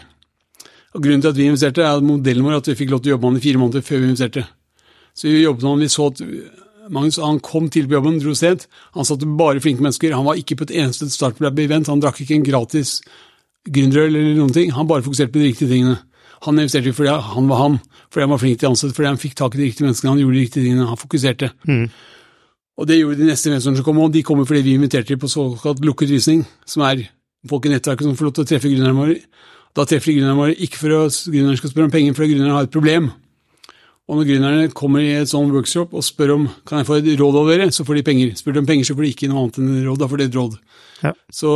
Og Grunnen til at vi investerte, er at modellen vår at vi fikk lov til å jobbe med han i fire måneder før vi investerte. Så vi jobbet med han, vi så at Magnus han kom til på jobben, dro sent. Han satte bare flinke mennesker. Han var ikke på et eneste startup-event. Han drakk ikke en gratis gründerøl eller noen ting. Han bare fokuserte på de riktige tingene. Han investerte fordi han var han, fordi han var flink til å ansette, fordi han fikk tak i de riktige menneskene, han gjorde de riktige tingene, han fokuserte. Mm. Og det gjorde de neste investorene som kom, og de kommer fordi vi inviterte dem på såkalt lukket visning, som er folk i nettverket som får lov til å treffe gründerne våre. Da treffer de gründerne våre ikke for at gründerne skal spørre om penger, fordi gründerne har et problem. Og når gründerne kommer i et sånn workshop og spør om kan jeg få et råd av dere, så får de penger. Spør de om penger, så får de ikke noe annet enn råd. Da får de et råd. Ja. Så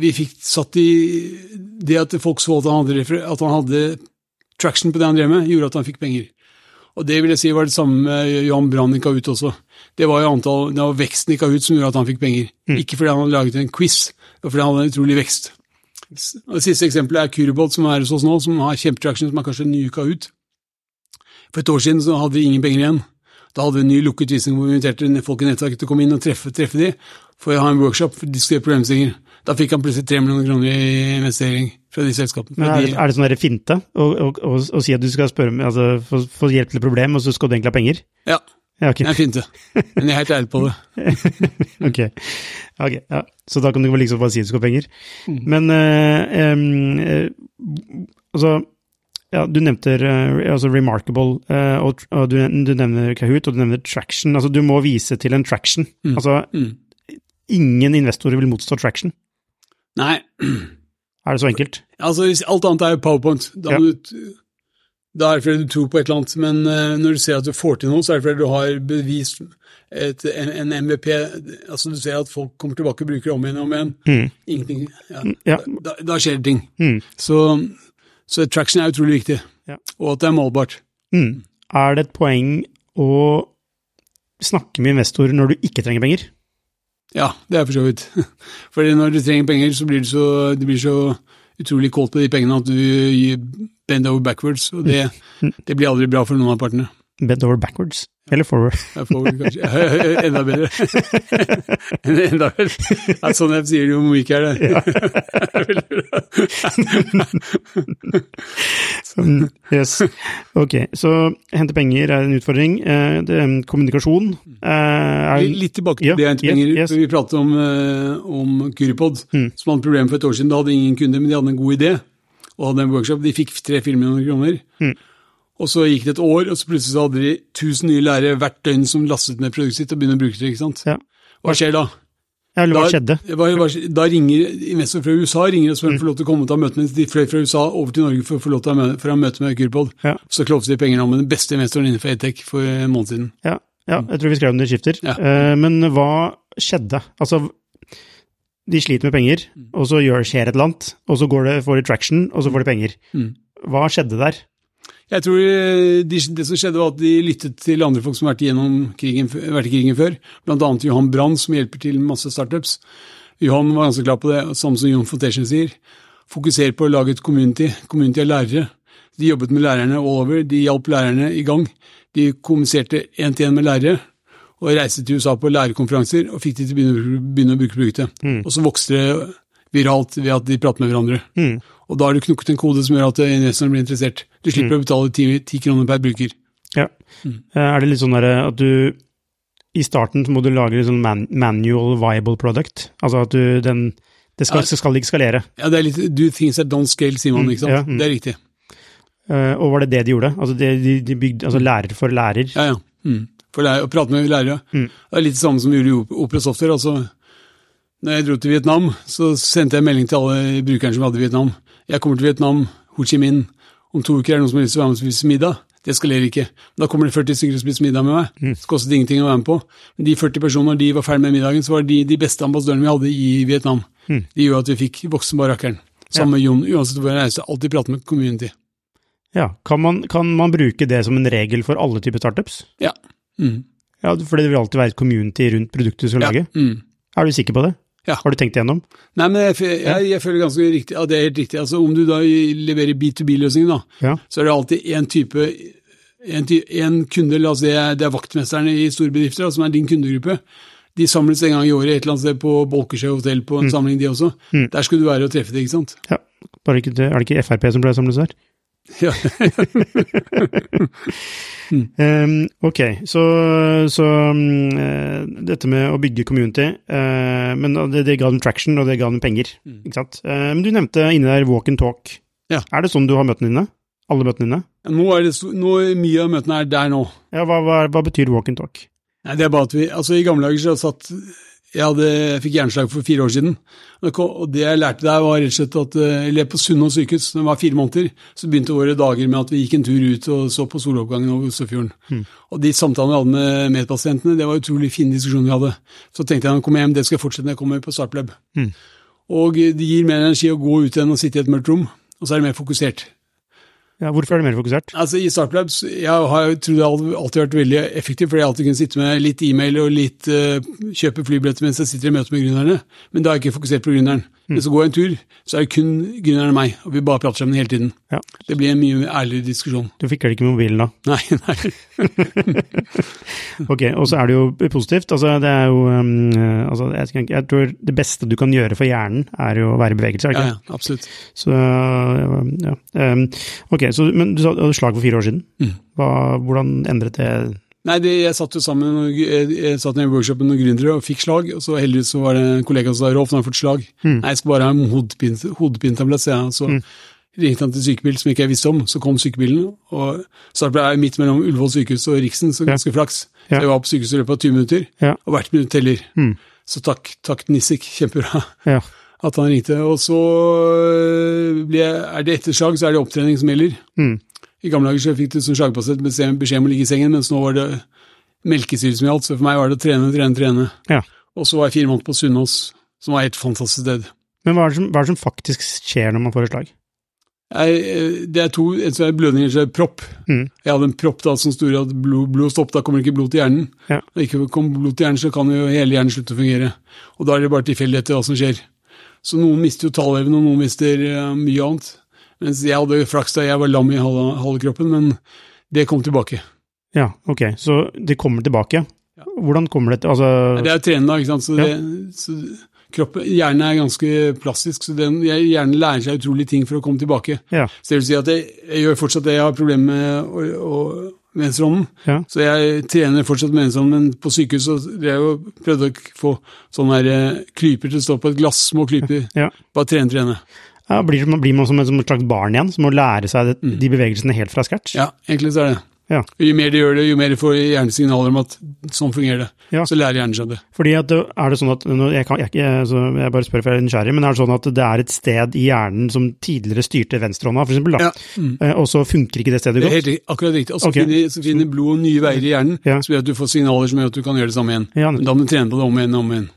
vi fikk satt i Det at folk så at han hadde, at han hadde traction på det han drev med, gjorde at han fikk penger. Og det vil jeg si var det samme med Johan Brann i ut også. Det var jo antall, det var veksten i Kahoot som gjorde at han fikk penger. Ikke fordi han hadde laget en quiz, men fordi han hadde en utrolig vekst. Det siste eksempelet er Curibot, som er hos oss nå, som har kjempetraction, som er kanskje en ny Kahoot. For et år siden så hadde vi ingen penger igjen. Da hadde vi en ny lukket visning hvor vi inviterte folk i nettverket til å komme inn og treffe, treffe de for å ha en workshop for å diskutere problemstillinger. Da fikk han plutselig tre millioner kroner i investering fra de selskapene. Men er, det- er det sånn finte å, å, å, å si at du skal spørre altså, få, få hjelp til et problem, og så skal du egentlig ha penger? ja, Ja, okay. jeg fint det. Men jeg er helt ærlig på det. ok. okay ja. Så da kan du liksom bare si du skal ha penger. Mm. Men eh, eh, altså ja, Du nevnte eh, altså Remarkable, eh, og, og du, du nevner Kahoot, og du nevner Traction. Altså, du må vise til en traction. Mm. Altså, Mm. ingen investorer vil motstå traction. Nei, Er det så enkelt? altså alt annet er jo powerpoint. Da, Ja. må du, da er det fordi du tror på et eller annet, men eh, når du ser at du får til noe, så er det fordi du har bevist et, en, en MVP. Altså Du ser at folk kommer tilbake og bruker det om igjen og om igjen. Mm. Ingenting. Ja. Ja. Da, da skjer det ting. Mm. Så, så traction er utrolig viktig, Ja. og at det er målbart. Mm. Er det et poeng å snakke med investorer når du ikke trenger penger? Ja, det er for så vidt. Fordi når du trenger penger, så blir du så, det blir så utrolig kåt på de pengene at du gir bend over backwards, og det, det blir aldri bra for noen av partene. Bend over backwards. Eller forward. Ja, forward kanskje enda bedre. enda bedre. Er sånn jeg sier det jo myk er det. Ja. yes. Ok, så hente penger er en utfordring. Eh, det, kommunikasjon eh, er Litt tilbake til det å hente penger. yes. Vi pratet om, om om mm. som hadde problemer for et år siden. Da hadde ingen kunder, men de hadde en god idé og hadde en workshop. De fikk tre-fire millioner kroner. Og så gikk det et år, og så plutselig så hadde de 1000 nye lærere hvert døgn som lastet ned produktet sitt og begynner å bruke det. ikke sant? Ja. Hva skjer da? Ja, eller hva Da- skjedde? Da, da ringer investor fra USA ringer og spør om de får lov til å komme og ta med De fløy fra USA over til Norge for å få lov til å ha møte med Kyrpod. Ja. Så klovte de penger om med den beste investoren innenfor edtech for en måned siden. Ja, ja, jeg tror vi skrev om det i skifter. Ja. Eh, men hva skjedde? Altså, de sliter med penger, og så gjør, skjer et eller annet, og så går det, får de traction, og så får de penger. Mm. Hva skjedde der? Jeg tror eh, de, Det som skjedde, var at de lyttet til andre folk som har vært, krigen, vært i krigen før, bl.a. Johan Brann, som hjelper til masse startups. Johan var ganske klar på det, samme som Jon Foundation sier. Fokuser på å lage et community. Community av lærere. De jobbet med lærerne all over, de hjalp lærerne i gang. De kommuniserte én til én med lærere, og reiste til USA på lærerkonferanser og fikk de til å begynne, begynne å bruke produktet. Og så vokste det viralt ved at de prater med hverandre. Mm. Og da har du knukket en kode som gjør at investoren blir interessert. Du slipper å betale ti, ti kroner per bruker. Ja. Eh, Er det litt sånn at du I starten så må du lage en sånn man, manual viable product? Altså at du den Det skal, Ja. skal ikke skalere. Ja, det er litt do things that don't scale, sier man, ikke sant. ja, mm. Det er riktig. Uh, og var det det de gjorde? Altså det, de, de bygde altså lærer for lærer? Ja, ja. Mm. For å prate med lærere. Mm. Det er litt det samme som vi gjorde i Opera Software. altså når jeg dro til Vietnam, så sendte jeg melding til alle brukerne som hadde Vietnam. Jeg kommer til Vietnam, Ho Chi Minh. Om to uker er det noen som har lyst til å være med og spise middag. Det skalerer ikke. Da kommer det 40 stykker og spiser middag med meg. Det kostet ingenting å være med på. Men de 40 personene, når de var ferdig med middagen, så var de de beste ambassadørene vi hadde i Vietnam. De gjorde at vi fikk voksen bare rakkeren. Sammen med Jon, uansett hvor jeg reiste, alltid prate med community. Ja. Kan man, kan man bruke det som en regel for alle typer startups? Ja. Mm. Ja, for det vil alltid være et community rundt produktet du skal ja. lage. Mm. Er du sikker på det? Ja. Har du tenkt igjennom? Nei, men jeg, jeg, jeg føler ganske riktig, ja, det er helt riktig. Altså, om du da leverer B2B-løsningen, da, Ja. så er det alltid én type en, ty, en kunde, la oss si det er, det er vaktmesterne i store bedrifter, da, som er din kundegruppe. De samles en gang i året et eller annet sted på Bolkesjø hotell på en samling, de også. Der skulle du være og treffe det, ikke sant? ja. Bare ikke, er det ikke Frp som pleier å samles der? Ja. um, ok, så, så mm, eh, dette med å bygge community, uh, men det, det ga dem traction, og det ga dem penger, ikke sant? Uh, men du nevnte inne der walk and talk. Ja. Er det sånn du har møtene dine? Alle møtene dine? Nå er det, nå, mye av møtene er der nå. Ja, hva, hva, hva betyr walk and talk? Nei, det er bare at vi, altså I gamle dager så satt jeg, hadde, jeg fikk hjerneslag for fire år siden. Og det det jeg lærte der, var rett og slett at eh, eller på Sunnaas sykehus, da jeg var fire måneder, så begynte våre dager med at vi gikk en tur ut og så på soloppgangen over Oslofjorden. Og de samtalene vi hadde med medpasientene, det var utrolig fine diskusjoner vi hadde. Så tenkte jeg når jeg kommer hjem, det skal jeg fortsette når jeg kommer på Startlab. Og eh, det gir mer energi å gå ut enn å sitte i et mørkt rom, og så er det mer fokusert. Ja, hvorfor er det mer fokusert? Altså I Startplabs, jeg har jo trodd det alltid vært veldig effektivt, fordi jeg alltid kunne sitte med litt e-mail og litt uh, kjøpe flybilletter mens jeg sitter i møte med gründerne. Men da har jeg ikke fokusert på gründeren. Men så går jeg en tur, så er det kun gründeren og meg, og vi bare prater sammen hele tiden. Ja. Det blir en mye ærligere diskusjon. Du fikler ikke med mobilen da. Nei, nei. Ok, og så er det jo positivt. Altså, det er jo um, altså, jeg, jeg tror det beste du kan gjøre for hjernen, er jo å være i bevegelse, er det Ja, ikke? ja, absolutt. Så, ja. Um, ok, så, men du sa slag for fire år siden. Mm. Hva, hvordan endret det Nei, det, Jeg satt jo sammen jeg, jeg satt i workshopen workshop med noen gründere og fikk slag. og så Heldigvis så var det en kollega som sa Rolf, nå har jeg fått slag. Nei, jeg skal bare ha en hodepine- hodepinetablett, sa jeg. Så ringte han til sykebil som ikke jeg visste om. Så kom sykebilen, og ble jeg midt mellom Ullevål sykehus og Riksen, så ganske flaks. Ja. Så jeg var på sykehuset i løpet av 20 minutter, Ja. og hvert minutt teller. Mm. Så takk, takk Nissik, kjempebra Ja. at han ringte. Og så øh, ble er det etterslag, så er det opptrening som gjelder. Mm. I gamle dager så fikk du som slagpasient beskjed om å ligge i sengen, mens nå var det melkesyre som gjaldt. Så for meg var det å trene, trene, trene. ja. Og så var jeg fire måneder på Sunnaas, som var et helt fantastisk sted. Men hva er, som, hva er det som faktisk skjer når man får et slag? Jeg, eh, det er to en blødninger, så er det propp. Mm. Jeg hadde en propp da som gjorde at blod, blod stoppet, da kommer det ikke blod til hjernen. Ja. Når ikke kommer blod til hjernen, så kan jo hele hjernen slutte å fungere. Og da er det bare tilfeldigheter hva som skjer. Så noen mister jo tallveven, og noen mister uh, mye annet. Mens jeg hadde flaks da jeg var lam i halve, halve kroppen, men det kom tilbake. Ja, ok. Så det kommer tilbake. Hvordan kommer det til Altså Det er jo trenende, ikke sant. Så, Ja. så kroppen, hjernen er ganske plastisk, så den, hjernen lærer seg utrolig ting for å komme tilbake. Ja. Så det vil si at jeg, jeg gjør fortsatt det jeg har problemer med å- å- venstrehånden. Ja. Så jeg trener fortsatt med venstrehånden, men på sykehus så drev jeg prøvde å få sånne her eh, klyper til å stå på et glass, små klyper. Ja. Bare trene, trene. ja blir, blir man som et, som et slags barn igjen, som må lære seg det, de bevegelsene helt fra scratch? Ja, egentlig så er det. Ja. Jo mer de gjør det, jo mer de får hjernen signaler om at sånn fungerer det. Ja. Så lærer hjernen seg det. Fordi at er det sånn at jeg, kan, jeg, jeg, så jeg bare spør for jeg er nysgjerrig, men er det sånn at det er et sted i hjernen som tidligere styrte venstrehånda, for eksempel, da, Ja. Mm. Eh, og så funker ikke det stedet godt? Det er helt akkurat riktig. Og så okay. finner, så finner blodet nye veier i hjernen, Ja. som gjør at du får signaler som gjør at du kan gjøre det samme igjen. Ja, da må du trene på det om igjen og om igjen.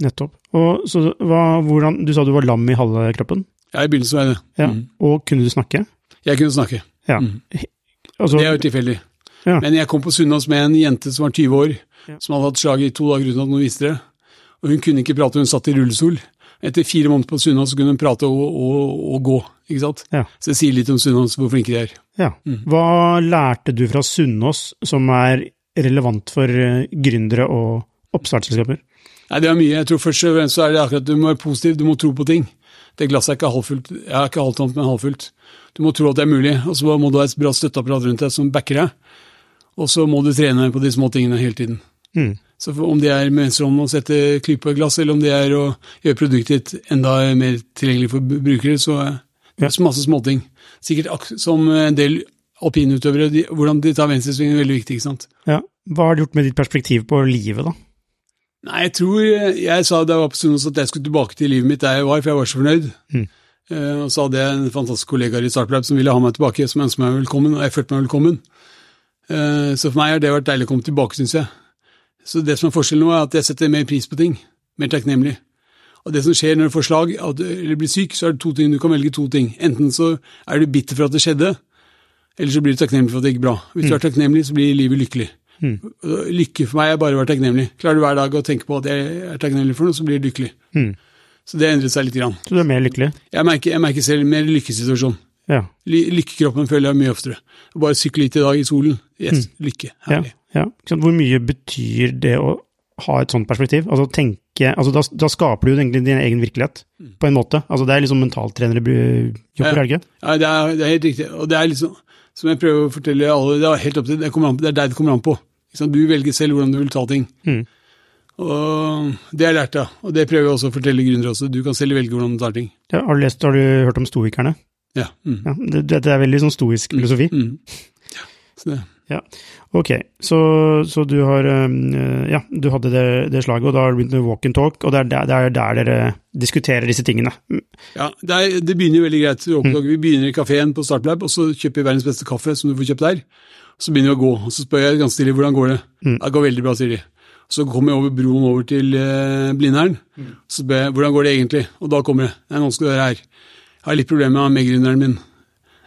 nettopp. Og så hva, hvordan, Du sa du var lam i halve kroppen, Ja, i begynnelsen var jeg det. ja. Mm. og kunne du snakke? Jeg kunne snakke. Ja. Altså, Det er jo tilfeldig. Ja. Men jeg kom på Sunnaas med en jente som var 20 år, Ja. som hadde hatt slag i to dager uten at noen visste det. Og hun kunne ikke prate, hun satt i rullestol. Etter fire måneder på Sunnaas kunne hun prate og, og, og gå, ikke sant. Ja. Så det sier litt om Sunnaas, hvor flinke de er. ja. Mm. Hva lærte du fra Sunnaas som er relevant for eh, gründere og oppstartsselskaper? Nei, det er mye. Jeg tror først og fremst så er det akkurat at du må være positiv, du må tro på ting. Det glasset er ikke halvfullt, jeg er ikke halvtomt, men halvfullt. Du må tro at det er mulig, og så må du ha et bra støtteapparat rundt deg som backer deg. Og så må du trene på de små tingene hele tiden. Mm. Så om det er venstrehånden å sette klype glass, eller om det er å gjøre produktet enda mer tilgjengelig for brukere, så er det er masse småting. Sikkert som en del alpinutøvere, de, hvordan de tar venstresvingen er veldig viktig, ikke sant. Ja. Hva har det gjort med ditt perspektiv på livet, da? Nei, jeg tror Jeg sa da jeg var på Sunnaas at jeg skulle tilbake til livet mitt der jeg var, for jeg var så fornøyd. Mm. Eh, og så hadde jeg en fantastisk kollega i Startlab som ville ha meg tilbake, som ønsket meg velkommen, og jeg følte meg velkommen. Eh, så for meg har det vært deilig å komme tilbake, syns jeg. Så det som er forskjellen nå, er at jeg setter mer pris på ting. Mer takknemlig. Og det som skjer når du får slag eller blir syk, så er det to ting. Du kan velge to ting. Enten så er du bitter for at det skjedde, eller så blir du takknemlig for at det gikk bra. Hvis du er takknemlig, så blir livet lykkelig. Og Lykke for meg er bare å være takknemlig. Klarer du hver dag å tenke på at jeg er takknemlig for noe, så blir du lykkelig. Mm. Så det endret seg litt. Grann. Så du er mer lykkelig? Jeg merker, jeg merker selv mer lykkesituasjon. Ja. Ly- Lykkekroppen føler jeg mye oftere. Bare sykle litt i dag i solen. Yes, lykke. Herlig. ja. ja. Hvor mye betyr det å ha et sånt perspektiv? Altså tenke altså da, da skaper du egentlig din egen virkelighet, på en måte. Altså Det er liksom mentaltrenere jobber, er ikke? Ja, det er, det er helt riktig. Og det er liksom, som jeg prøver å fortelle alle, det er helt opp til, det, an det er deg det kommer an på. Du velger selv hvordan du vil ta ting. Mm. Og det har jeg lært, da. Og det prøver jeg også å fortelle gründere også. Du kan selv velge hvordan du tar ting. Ja, har du lest, har du hørt om stoikerne? Ja. Mm. Ja, det, det er veldig sånn stoisk filosofi. Mm. Ja. Så det, Ok, så, så du har øh, Ja, du hadde det, det slaget, og da har du begynt med walk and talk, og det er der, det er der dere diskuterer disse tingene. Mm, Ja, det, er, det begynner veldig greit. Vi begynner i kafeen på Startlab, og så kjøper vi verdens beste kaffe som du får kjøpt der. Så begynner vi å gå, og så spør jeg ganske stille hvordan går det. Mm. Det går veldig bra, sier de. Så kommer jeg over broen over til eh, Blindern, så spør jeg hvordan går det egentlig, og da kommer det. Nei, nå skal du høre her. Jeg har litt problemer med gründeren min.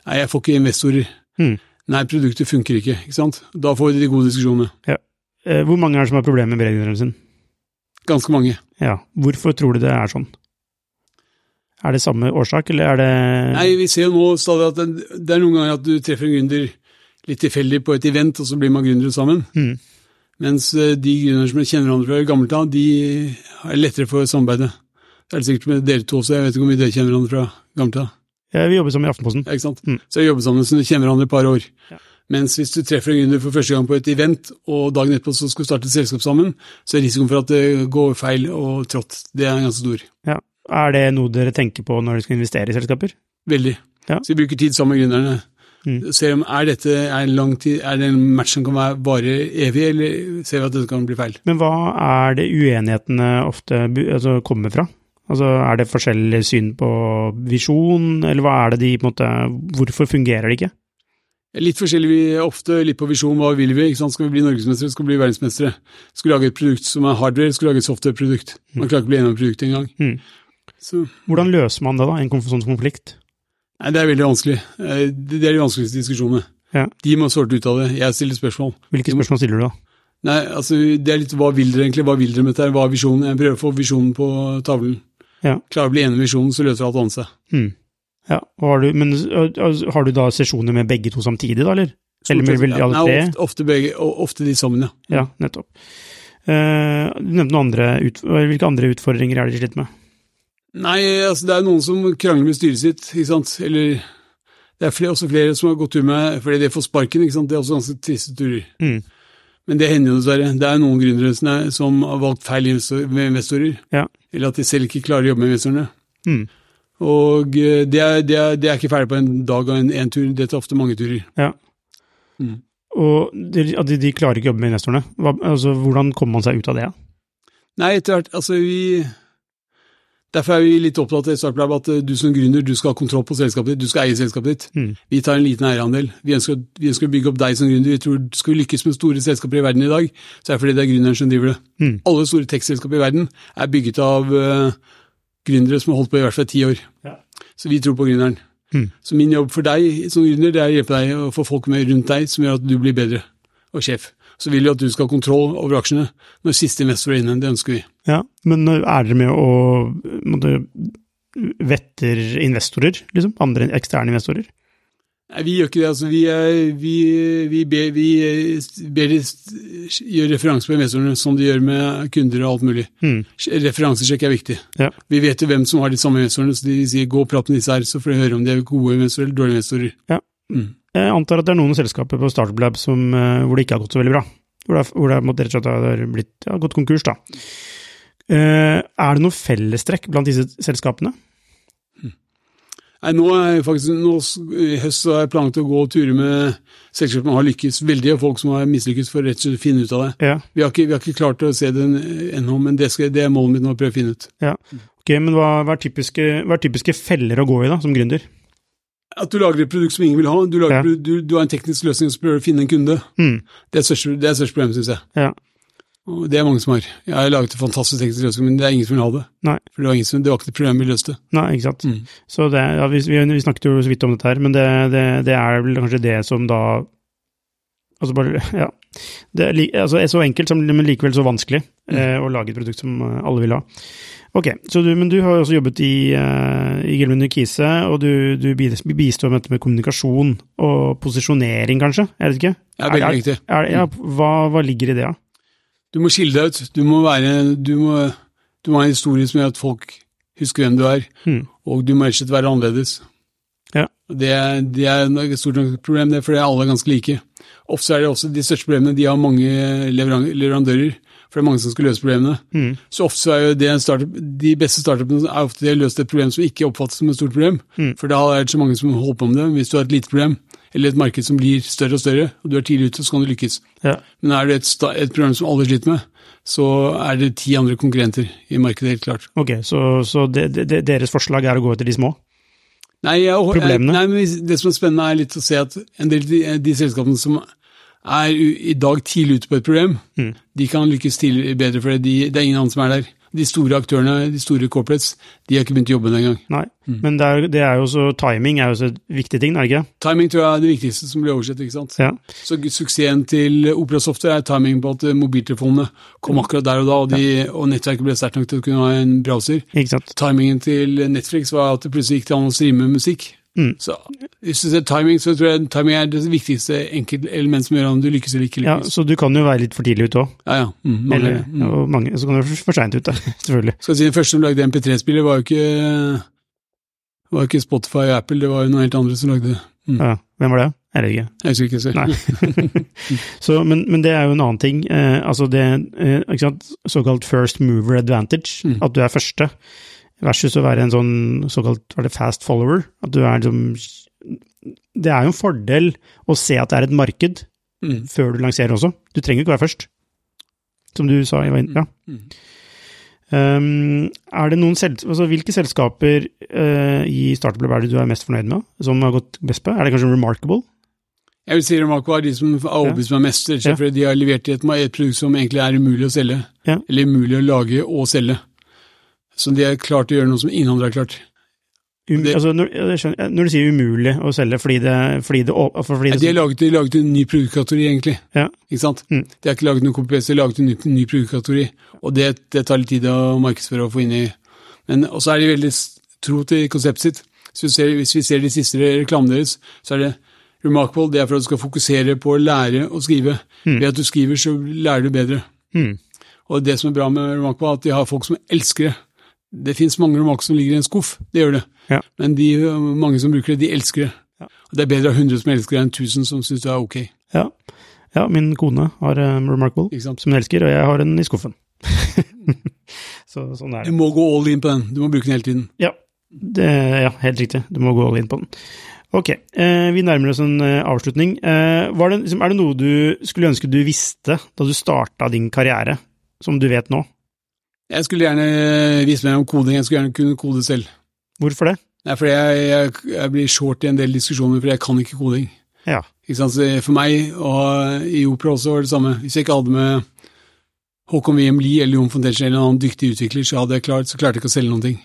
Nei, jeg får ikke investorer. Mm. Nei, produktet funker ikke, ikke sant. Da får vi de gode diskusjonene. Ja. Hvor mange er det som har problemer med brenngrønneren sin? Ganske mange. Ja, hvorfor tror du det er sånn? Er det samme årsak, eller er det Nei, vi ser jo nå stadig at det, det er noen ganger at du treffer en gründer litt tilfeldig på et event, og så blir man gründere sammen. Mm. Mens eh, de gründerne som kjenner hverandre fra gammelt av, de er lettere for samarbeidet. Det er det sikkert med dere to også, jeg vet ikke hvor mye dere kjenner hverandre fra gammelt av. Ja, Vi jobber sammen i Aftenposten. Ja, ikke sant? Mm. Så vi jobber sammen så du kjenner hverandre et par år. Ja. Mens hvis du treffer en gründer for første gang på et event, og dagen etterpå så skal du starte et selskap sammen, så er risikoen for at det går feil og trått, det er ganske stor. Ja. Er det noe dere tenker på når dere skal investere i selskaper? Veldig. Ja. Så vi bruker tid sammen med gründerne. Mm. Ser om er dette er tid, er det en match som kan vare evig, eller ser vi at dette kan bli feil? Men hva er det uenighetene ofte altså, kommer fra? Altså, Er det forskjellig syn på visjon, eller hva er det de på en måte Hvorfor fungerer det ikke? Litt forskjellig, vi ofte litt på visjon, hva vil vi? ikke sant? Skal vi bli norgesmestere, skal vi bli verdensmestere? Skal vi lage et produkt som er hardware, skal vi lage et softwareprodukt? Man klarer ikke å bli enig om produktet engang. Mm. Så Hvordan løser man det, da? En sånn konflikt? Nei, det er veldig vanskelig. Eh, Det er de vanskeligste diskusjonene. Ja. De må sorte ut av det. Jeg stiller spørsmål. Hvilke spørsmål stiller du da? Nei, altså, det er litt hva vil dere egentlig? Hva vil dere med dette? Hva er visjonen? Jeg prøver å få visjonen på tavlen. Ja. Klarer å bli enig med visjonen, så løser alt annet seg. Hmm. Ja, har du, Men har du da sesjoner med begge to samtidig, da, eller? Eller Stort vil ja. alle Nei. Ofte, ofte, begge, ofte de sammen, ja. Ja, nettopp. Uh, du nevnte noen andre ut, Hvilke andre utfordringer er det de sliter med? Nei, altså det er noen som krangler med styret sitt, ikke sant. Eller det er flere, også flere som har gått tur med fordi de får sparken, ikke sant. Det er også ganske triste turer. Mm. Men det hender jo dessverre. Det er noen gründere som, som har valgt feil investorer. Ja. Eller at de selv ikke klarer å jobbe med investorene. Mm. Og eh, det er, det, er, det er ikke ferdig på en dag og en, en tur, det tar ofte mange turer. Ja. Mm. Og de, at de, de klarer ikke å jobbe med investorene. Hva, altså, hvordan kommer man seg ut av det? Nei, etter hvert, altså vi Derfor er vi litt opptatt i Startup at eh, du som gründer, du skal ha kontroll på selskapet ditt, du skal eie selskapet ditt. Mm. Vi tar en liten eierandel. Vi ønsker, vi ønsker å bygge opp deg som gründer. Vi tror Skal vi lykkes med store selskaper i verden i dag, så er det fordi det er gründeren som driver det. Mm. Alle store tech-selskaper i verden er bygget av uh, gründere som har holdt på i hvert fall ti år. Ja. Så vi tror på gründeren. Mm. Så min jobb for deg som gründer, det er å hjelpe deg å få folk med rundt deg som gjør at du blir bedre og sjef. Så vil de at du skal ha kontroll over aksjene når siste investor er inne. Det ønsker vi. Ja, men er dere med måtte, vetter investorer, liksom? Andre eksterne investorer? Nei, vi gjør ikke det. altså Vi, vi, vi, ber, vi ber de gjøre referanse på investorene som de gjør med kunder og alt mulig. Mm. Referansesjekk er viktig. Ja. Vi vet jo hvem som har de samme investorene, så de sier gå og prat med disse her, så får de høre om de er gode investorer eller dårlige investorer. Ja. Mm. Jeg antar at det er noen selskaper på Startup Lab som, eh, hvor det ikke har gått så veldig bra. Hvor det, hvor det rett og slett har blitt, ja, gått konkurs, da. Eh, er det noe fellestrekk blant disse selskapene? Nei, nå er faktisk, nå I høst har jeg planlagt å gå og ture med selskaper som har lykkes veldig, og folk som har mislykkes, for rett og slett å finne ut av det. Ja. Vi har ikke, vi har ikke klart å se det ennå, men det, skal, det er målet mitt nå, å prøve å finne ut. ja. Ok, men hva, hva, er typiske, hva er typiske feller å gå i, da, som gründer? At du lager et produkt som ingen vil ha, du, lager, Ja. du, du har en teknisk løsning så prøver å finne en kunde. Mm. Det er største, det er største problemet, syns jeg. Ja. Og det er mange som har. Jeg har laget en fantastisk teknisk løsning, men det er ingen som vil ha det. Nei. For det var, ingen som, det var ikke det problemet vi løste. Nei, ikke sant. Mm. Så det, ja, vi, vi, snakket jo så vidt om dette her, men det, det, det er vel kanskje det som da Altså bare, ja. Det er, altså er så enkelt, men likevel så vanskelig eh, å lage et produkt som eh, alle vil ha. Ok, så du, men du har jo også jobbet i, uh, i Gilmund Kise, og du, du bistår med dette med kommunikasjon og posisjonering, kanskje? Jeg vet ikke. Er veldig er, viktig. er, ja, hva, hva ligger i det, da? Du må skille deg ut. Du må, være, du må, du må ha en historie som gjør at folk husker hvem du er, Hmm. og du må rett og slett være annerledes. Ja. Det, er- det er et stort problem, det, for alle er ganske like. Ofte er det også de største problemene, de har mange leverandører, for det er mange som skal løse problemene. Mm. Så ofte er jo det en startup, de beste startupene er ofte de har løst et problem som ikke oppfattes som et stort problem. Mm. For da er det så mange som holder på med det. Hvis du har et lite problem, eller et marked som blir større og større, og du er tidlig ute, så kan du lykkes. Ja. Men er det et, et program som alle sliter med, så er det ti andre konkurrenter i markedet, helt klart. Ok, så, så det, det, deres forslag er å gå etter de små? Nei, jeg, jeg, Problemene? nei, men Det som er spennende, er litt å se at en del av de, de selskapene som er i dag tidlig ute på et problem, Mm. de kan lykkes til bedre, for de, det er ingen andre som er der. De store aktørene, de store corporates, de har ikke begynt å jobbe engang. Nei, Mm. men det er, det er jo så, timing er jo så viktig ting, er det ikke? Timing tror jeg er det viktigste som blir oversett. ikke sant? Ja. Så suksessen til Opera Software er timing på at mobiltelefonene kom akkurat der og da, og, de, og nettverket ble sterkt nok til å kunne ha en browser. Ikke sant? Timingen til Netflix var at det plutselig gikk til an å streame musikk. Mm. Så hvis du ser timing, så tror jeg timing er det viktigste enkeltelement som gjør om du lykkes eller ikke Ja, lykkes. så du kan jo være litt for tidlig ute òg. Ja, ja. Mm, mange, Eller mm. og mange, så kan du være for seint ute, selvfølgelig. Skal jeg si Den første som lagde MP3-spiller, var jo ikke var ikke Spotify og Apple, det var jo noen helt andre som lagde det. Mm. Ja, hvem var det? Jeg vet ikke. Jeg husker ikke selv. Nei. Så, men, men det er jo en annen ting. Eh, altså det eh, såkalt first mover advantage, Mm. at du er første, versus å være en sånn såkalt fast follower. At du er liksom Det er jo en fordel å se at det er et marked Mm. før du lanserer også. Du trenger jo ikke være først, som du sa. Ja. Mm. Um, er det noen sel altså, hvilke selskaper uh, i Startup er det du er mest fornøyd med, som har gått best på? Er det kanskje Remarkable? Jeg vil si Remarkable er de som har overbevist meg mest, Ja. de har levert et, et produkt som egentlig er umulig å selge. Ja. Eller umulig å lage og selge. Så de har klart å gjøre noe som ingen andre har klart. Um, Det- altså, når, skjønner, når du sier umulig å selge fordi det, fordi det, for fordi det de har laget, de har laget en ny produktkategori, egentlig. Ja. Ikke sant? Mm. De har ikke laget noen copy-paste, de har laget en ny, ny produktkategori. Og det, det tar litt tid å markedsføre og få inn i Men også er de veldig tro til konseptet sitt. Så vi ser, hvis vi ser de siste reklamene deres, så er det Remarkable det er for at du skal fokusere på å lære å skrive. Ved at du skriver, så lærer du bedre. Mm. Og det som er bra med Remarkable, er at de har folk som elsker det. Det fins mange romaner som ligger i en skuff, det gjør det. Ja. Men de mange som bruker det, de elsker det. Ja. Det er bedre å ha 100 som elsker det, enn 1000 som syns det er ok. Ja. ja, min kone har um, Remarkable, som hun elsker, og jeg har den i skuffen. så sånn er Du må gå all in på den. Du må bruke den hele tiden. Ja, det, ja, helt riktig. Du må gå all in på den. Ok, eh, vi nærmer oss en eh, avslutning. Eh, var det, liksom, er det noe du skulle ønske du visste da du starta din karriere, som du vet nå? Jeg skulle gjerne vise meg om koding. Jeg skulle gjerne kunne kode selv. Hvorfor det? Nei, fordi jeg, jeg, jeg blir short i en del diskusjoner, fordi jeg kan ikke koding. Ja. Ikke sant? Så for meg, og i Opera også, var det samme. Hvis jeg ikke hadde med Håkon Wiem Lie eller Jon Fontecchi eller en annen dyktig utvikler, så hadde jeg klart, så klarte jeg ikke å selge noen ting.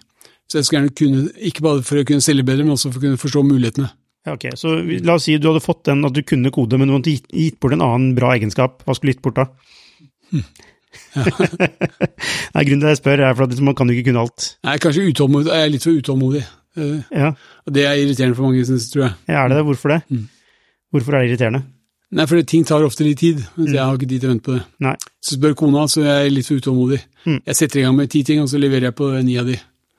Så jeg skulle gjerne kunne, ikke bare for å kunne selge bedre, men også for å kunne forstå mulighetene. Ja, ok, Så la oss si du hadde fått den at du kunne kode, men du hadde gitt, gitt bort en annen bra egenskap. Hva skulle du gitt bort da? Nei, Grunnen til at jeg spør, er for at man kan jo ikke kunne alt. Er kanskje utålmodig, jeg er litt for utålmodig. Eh, Ja, Og det er irriterende for mange, synes, tror jeg. ja er det det? Hvorfor det? Mm. Hvorfor er det irriterende? Nei, for ting tar ofte litt tid, mens jeg har ikke tid til å vente på det. Nei. Så spør kona, så jeg er litt for utålmodig. Mm. Jeg setter i gang med ti ting, og så leverer jeg på ni av de.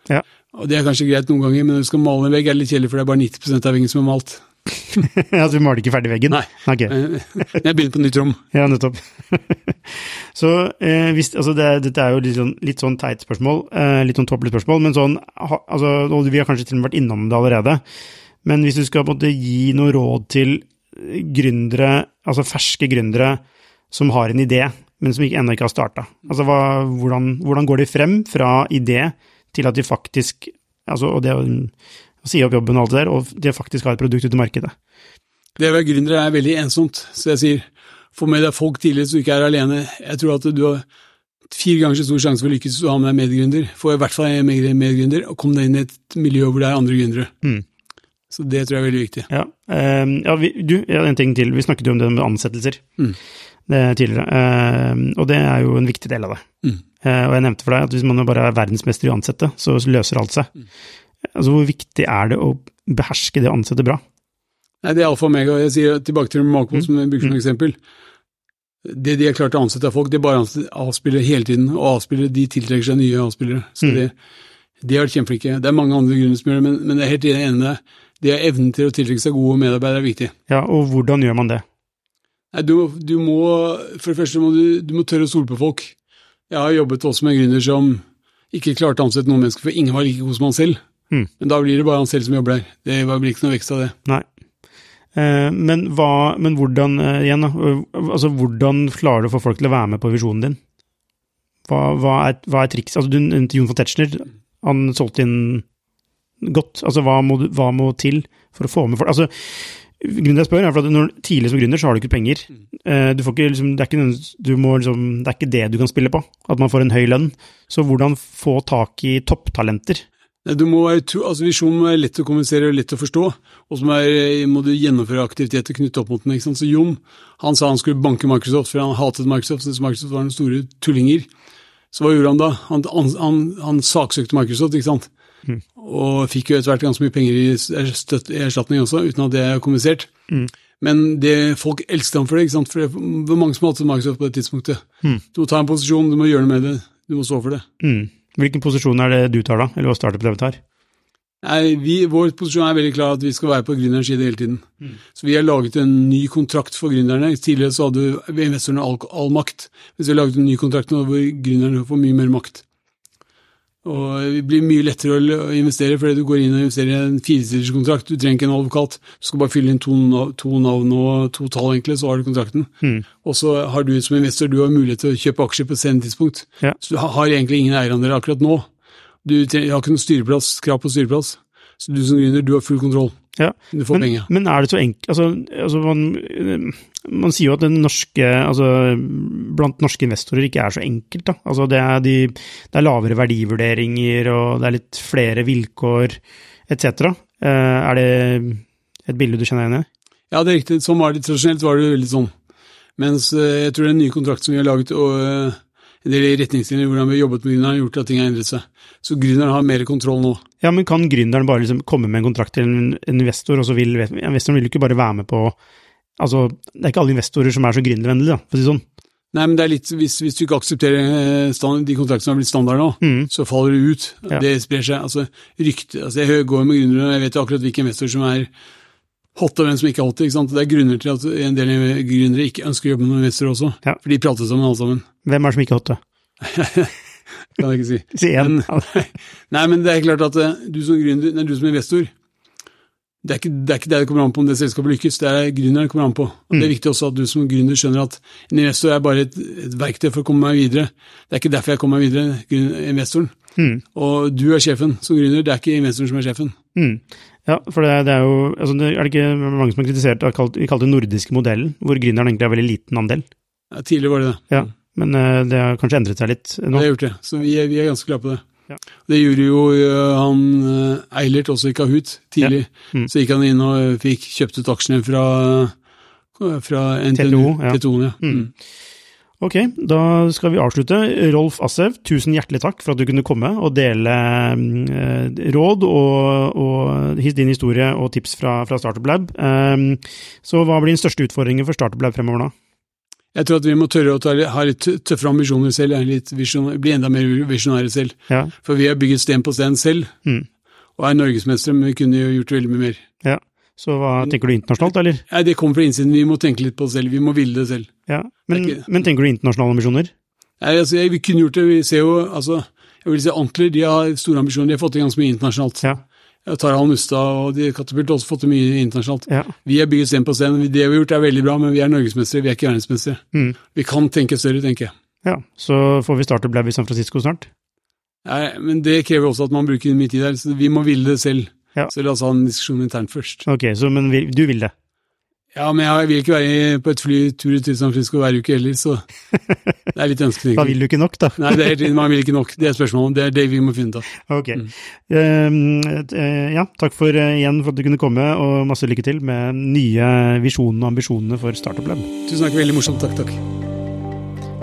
Ja. Og det er kanskje greit noen ganger, men når du skal male en vegg, er det litt kjedelig, for det er bare 90% av veggen som er malt. altså, vi maler ikke ferdig veggen? Nei. Ok. Eh, Jeg begynner på nytt rom. Ja, nettopp. så eh, hvis, altså det, dette er jo litt sånn, litt sånn teit spørsmål, eh, litt sånn tåpelig spørsmål, men sånn, altså, og vi har kanskje til og med vært innom det allerede, men hvis du skal på en måte gi noe råd til gründere, altså ferske gründere, som har en idé, men som ennå ikke har starta, altså hva, hvordan, hvordan går de frem fra idé til at de faktisk, altså, og det si opp jobben og alt det der, og de faktisk har et produkt ute i markedet? Det å være gründer er veldig ensomt, så jeg sier få med deg folk tidlig så du ikke er alene. Jeg tror at du har fire ganger så stor sjanse for å lykkes hvis du har med deg medgründer. Få i hvert fall en med- medgründer, og kom deg inn i et miljø hvor det er andre gründere. Mm. Så det tror jeg er veldig viktig. Ja, um, ja vi, du, ja, en ting til. Vi snakket jo om det med ansettelser Mm. det tidligere, um, og det er jo en viktig del av det. Mm. Uh, og jeg nevnte for deg at hvis man bare er verdensmester i å ansette, så løser alt seg. Mm. Altså, hvor viktig er det å beherske det å ansette bra? Nei, det er alfa og omega. Jeg sier tilbake til Mm. som jeg bruker som eksempel. Det de har klart å ansette av folk, det er bare å avspille hele tiden, og avspillere de tiltrekker seg nye avspillere. Så Mm. det, de har vært kjempeflinke. Det er mange andre grunner som gjør det, men, men jeg er helt enig med deg. Det er evnen til å tiltrekke seg gode medarbeidere er viktig. Ja, og hvordan gjør man det? Nei, du, du må, for det første må du, du må tørre å stole på folk. Jeg har jobbet også med gründer som ikke klarte å ansette noen mennesker, for ingen var like god som han selv. Mm. Men da blir det bare han selv som jobber der. Det blir ikke noe vekst av det. Nei. Eh, men, hva, men hvordan, eh, igjen da, øh, altså hvordan klarer du å få folk til å være med på visjonen din? Hva, hva, er, hva er triks? Altså, du nevnte Jon von Tetzschner, han solgte inn godt. Altså, hva må, du, hva må til for å få med folk? Altså, grunnen jeg spør er for at når, tidlig som gründer så har du ikke penger. Eh, du får ikke, liksom, det, er ikke, du må, liksom, det er ikke det du kan spille på, at man får en høy lønn. Så hvordan få tak i topptalenter? Du må være, altså Visjonen må være lett å kommunisere og lett å forstå, og så må, du gjennomføre aktiviteter knyttet opp mot den. ikke sant? Så Jon han sa han skulle banke Microsoft, for han hatet Microsoft, syntes Microsoft var noen store tullinger. Så hva gjorde han da? Han, han, han, han saksøkte Microsoft, ikke sant? Mm. Og fikk jo etter hvert ganske mye penger i støtt- i erstatning også, uten at det er kommunisert. Mm. Men det, folk elsket ham for det, ikke sant? for det var mange som hatet Microsoft på det tidspunktet. Mm. Du må ta en posisjon, du må gjøre noe med det, du må stå for det. Mm. Hvilken posisjon er det du tar da, eller hva startup Dev tar? Nei, vi, Vår posisjon er veldig klar at vi skal være på gründerens side hele tiden. Mm. Så vi har laget en ny kontrakt for gründerne. Tidligere så hadde investorene all, all makt, mens vi har laget en ny kontrakt nå hvor gründerne får mye mer makt. Og det blir mye lettere å investere, fordi du går inn og investerer i en firesiderskontrakt. Du trenger ikke en advokat, du skal bare fylle inn to, to navn og to tall, egentlig, så har du kontrakten. Mm. Og så har du som investor du har mulighet til å kjøpe aksjer på et senere tidspunkt. Ja. Så du har- egentlig ingen eierandel akkurat nå. Du tre- har ikke noen styreplass, krav på styreplass. Så du som gründer, du har full kontroll. Ja. Du får Men, penger. men er det så enkelt altså, altså man, man sier jo at den norske altså, Blant norske investorer ikke er så enkelt. Altså, det, er de, det er lavere verdivurderinger, og det er litt flere vilkår etc. Eh, er det et bilde du kjenner igjen i? Ja, det er riktig. Sånn var det tradisjonelt, var det veldig sånn. Mens eh, jeg tror den nye kontrakten som vi har laget, og, eh, en del retningslinjer hvordan vi har jobbet med gründeren, har gjort at ting har endret seg. Så gründeren har mer kontroll nå. Ja, men kan gründeren bare liksom komme med en kontrakt til en investor, og så vil investoren vil ikke bare være med på Altså, det er ikke alle investorer som er så gründervennlige, for å si det sånn. Nei, men det er litt, hvis, hvis du ikke aksepterer eh, stand, de kontraktene som har blitt standard nå, Mm. så faller det ut. Ja. Det sprer seg. Altså, rykte, altså, jeg går med gründere, og jeg vet akkurat hvilke investorer som er hot og hvem som ikke er hot. ikke sant? Det er grunner til at en del gründere ikke ønsker å jobbe med investorer også. Ja. For de prater sammen alle sammen. Hvem er det som ikke er hotte? Kan jeg ikke si. Si en. Men, nei, men det er klart at eh, du som gründer, nei, du som investor, det er, ikke, det er ikke det det kommer an på om det selskapet lykkes, det er gründeren det kommer an på. Og Det er viktig også at du som gründer skjønner at en investor er bare et, et verktøy for å komme meg videre. Det er ikke derfor jeg kommer meg videre, investoren. Mm. Og du er sjefen som gründer, det er ikke investoren som er sjefen. Mm. Ja, for det, det er jo altså, det, Er det ikke mange som har kritisert det, kalt, vi kaller det nordiske modellen, hvor gründeren egentlig har veldig liten andel? Ja, tidligere var det det. Ja, men uh, det har kanskje endret seg litt nå? Det har gjort det. Så vi er, vi er ganske glad på det. Ja. Det gjorde jo øh, han øh, Eilert også i Kahoot tidlig. Mm. Så gikk han inn og fikk kjøpt ut aksjene fra, fra NTNU. TTO, ja. TTO, ja. Mm. Ok, da skal vi avslutte. Rolf Assev, tusen hjertelig takk for at du kunne komme og dele eh, råd og, og din historie og tips fra, fra Startup Lab. Um, så hva blir den største utfordringen for Startup Lab fremover nå? Jeg tror at vi må tørre å ta, ha litt tøffere ambisjoner selv, bli enda mer visjonære selv. Ja, For vi har bygget sten på sten selv, Mm. og er norgesmestere, men vi kunne jo gjort veldig mye mer. Så hva tenker du internasjonalt, eller? Nei, Det kommer fra innsiden, vi må tenke litt på det selv, vi må ville det selv. Ja, men, er ikke- men tenker du internasjonale ambisjoner? Nei, altså, jeg, Vi kunne gjort det, vi ser jo altså, jeg vil si Antler de har store ambisjoner, de har fått til ganske mye internasjonalt. Ja. Tarald Mustad og de Katapult har også fått til mye internasjonalt. Ja. Vi har bygget sten på sten. Det vi har gjort er veldig bra, men vi er norgesmestere, vi er ikke verdensmestere. Mm. Vi kan tenke større, tenker jeg. ja. Så får vi Startup Lab i San Francisco snart? Nei, men det krever også at man bruker mye tid der, så vi må ville det selv. Ja. Så la oss ha en diskusjon internt først. Ok, så, men du vil det? Ja, men jeg vil ikke være på et fly tur til San Francisco hver uke heller, så det er litt Da ønsketenkning. vil du ikke nok, da? Nei, det er, man vil ikke nok. Det er spørsmålet. Det er det vi må finne ut av. Ok. Mm. Uh, ja, takk for uh, igjen for at du kunne komme, og masse lykke til med nye visjonene og ambisjonene for Startup Lab. Tusen takk. Veldig morsomt. Takk, takk.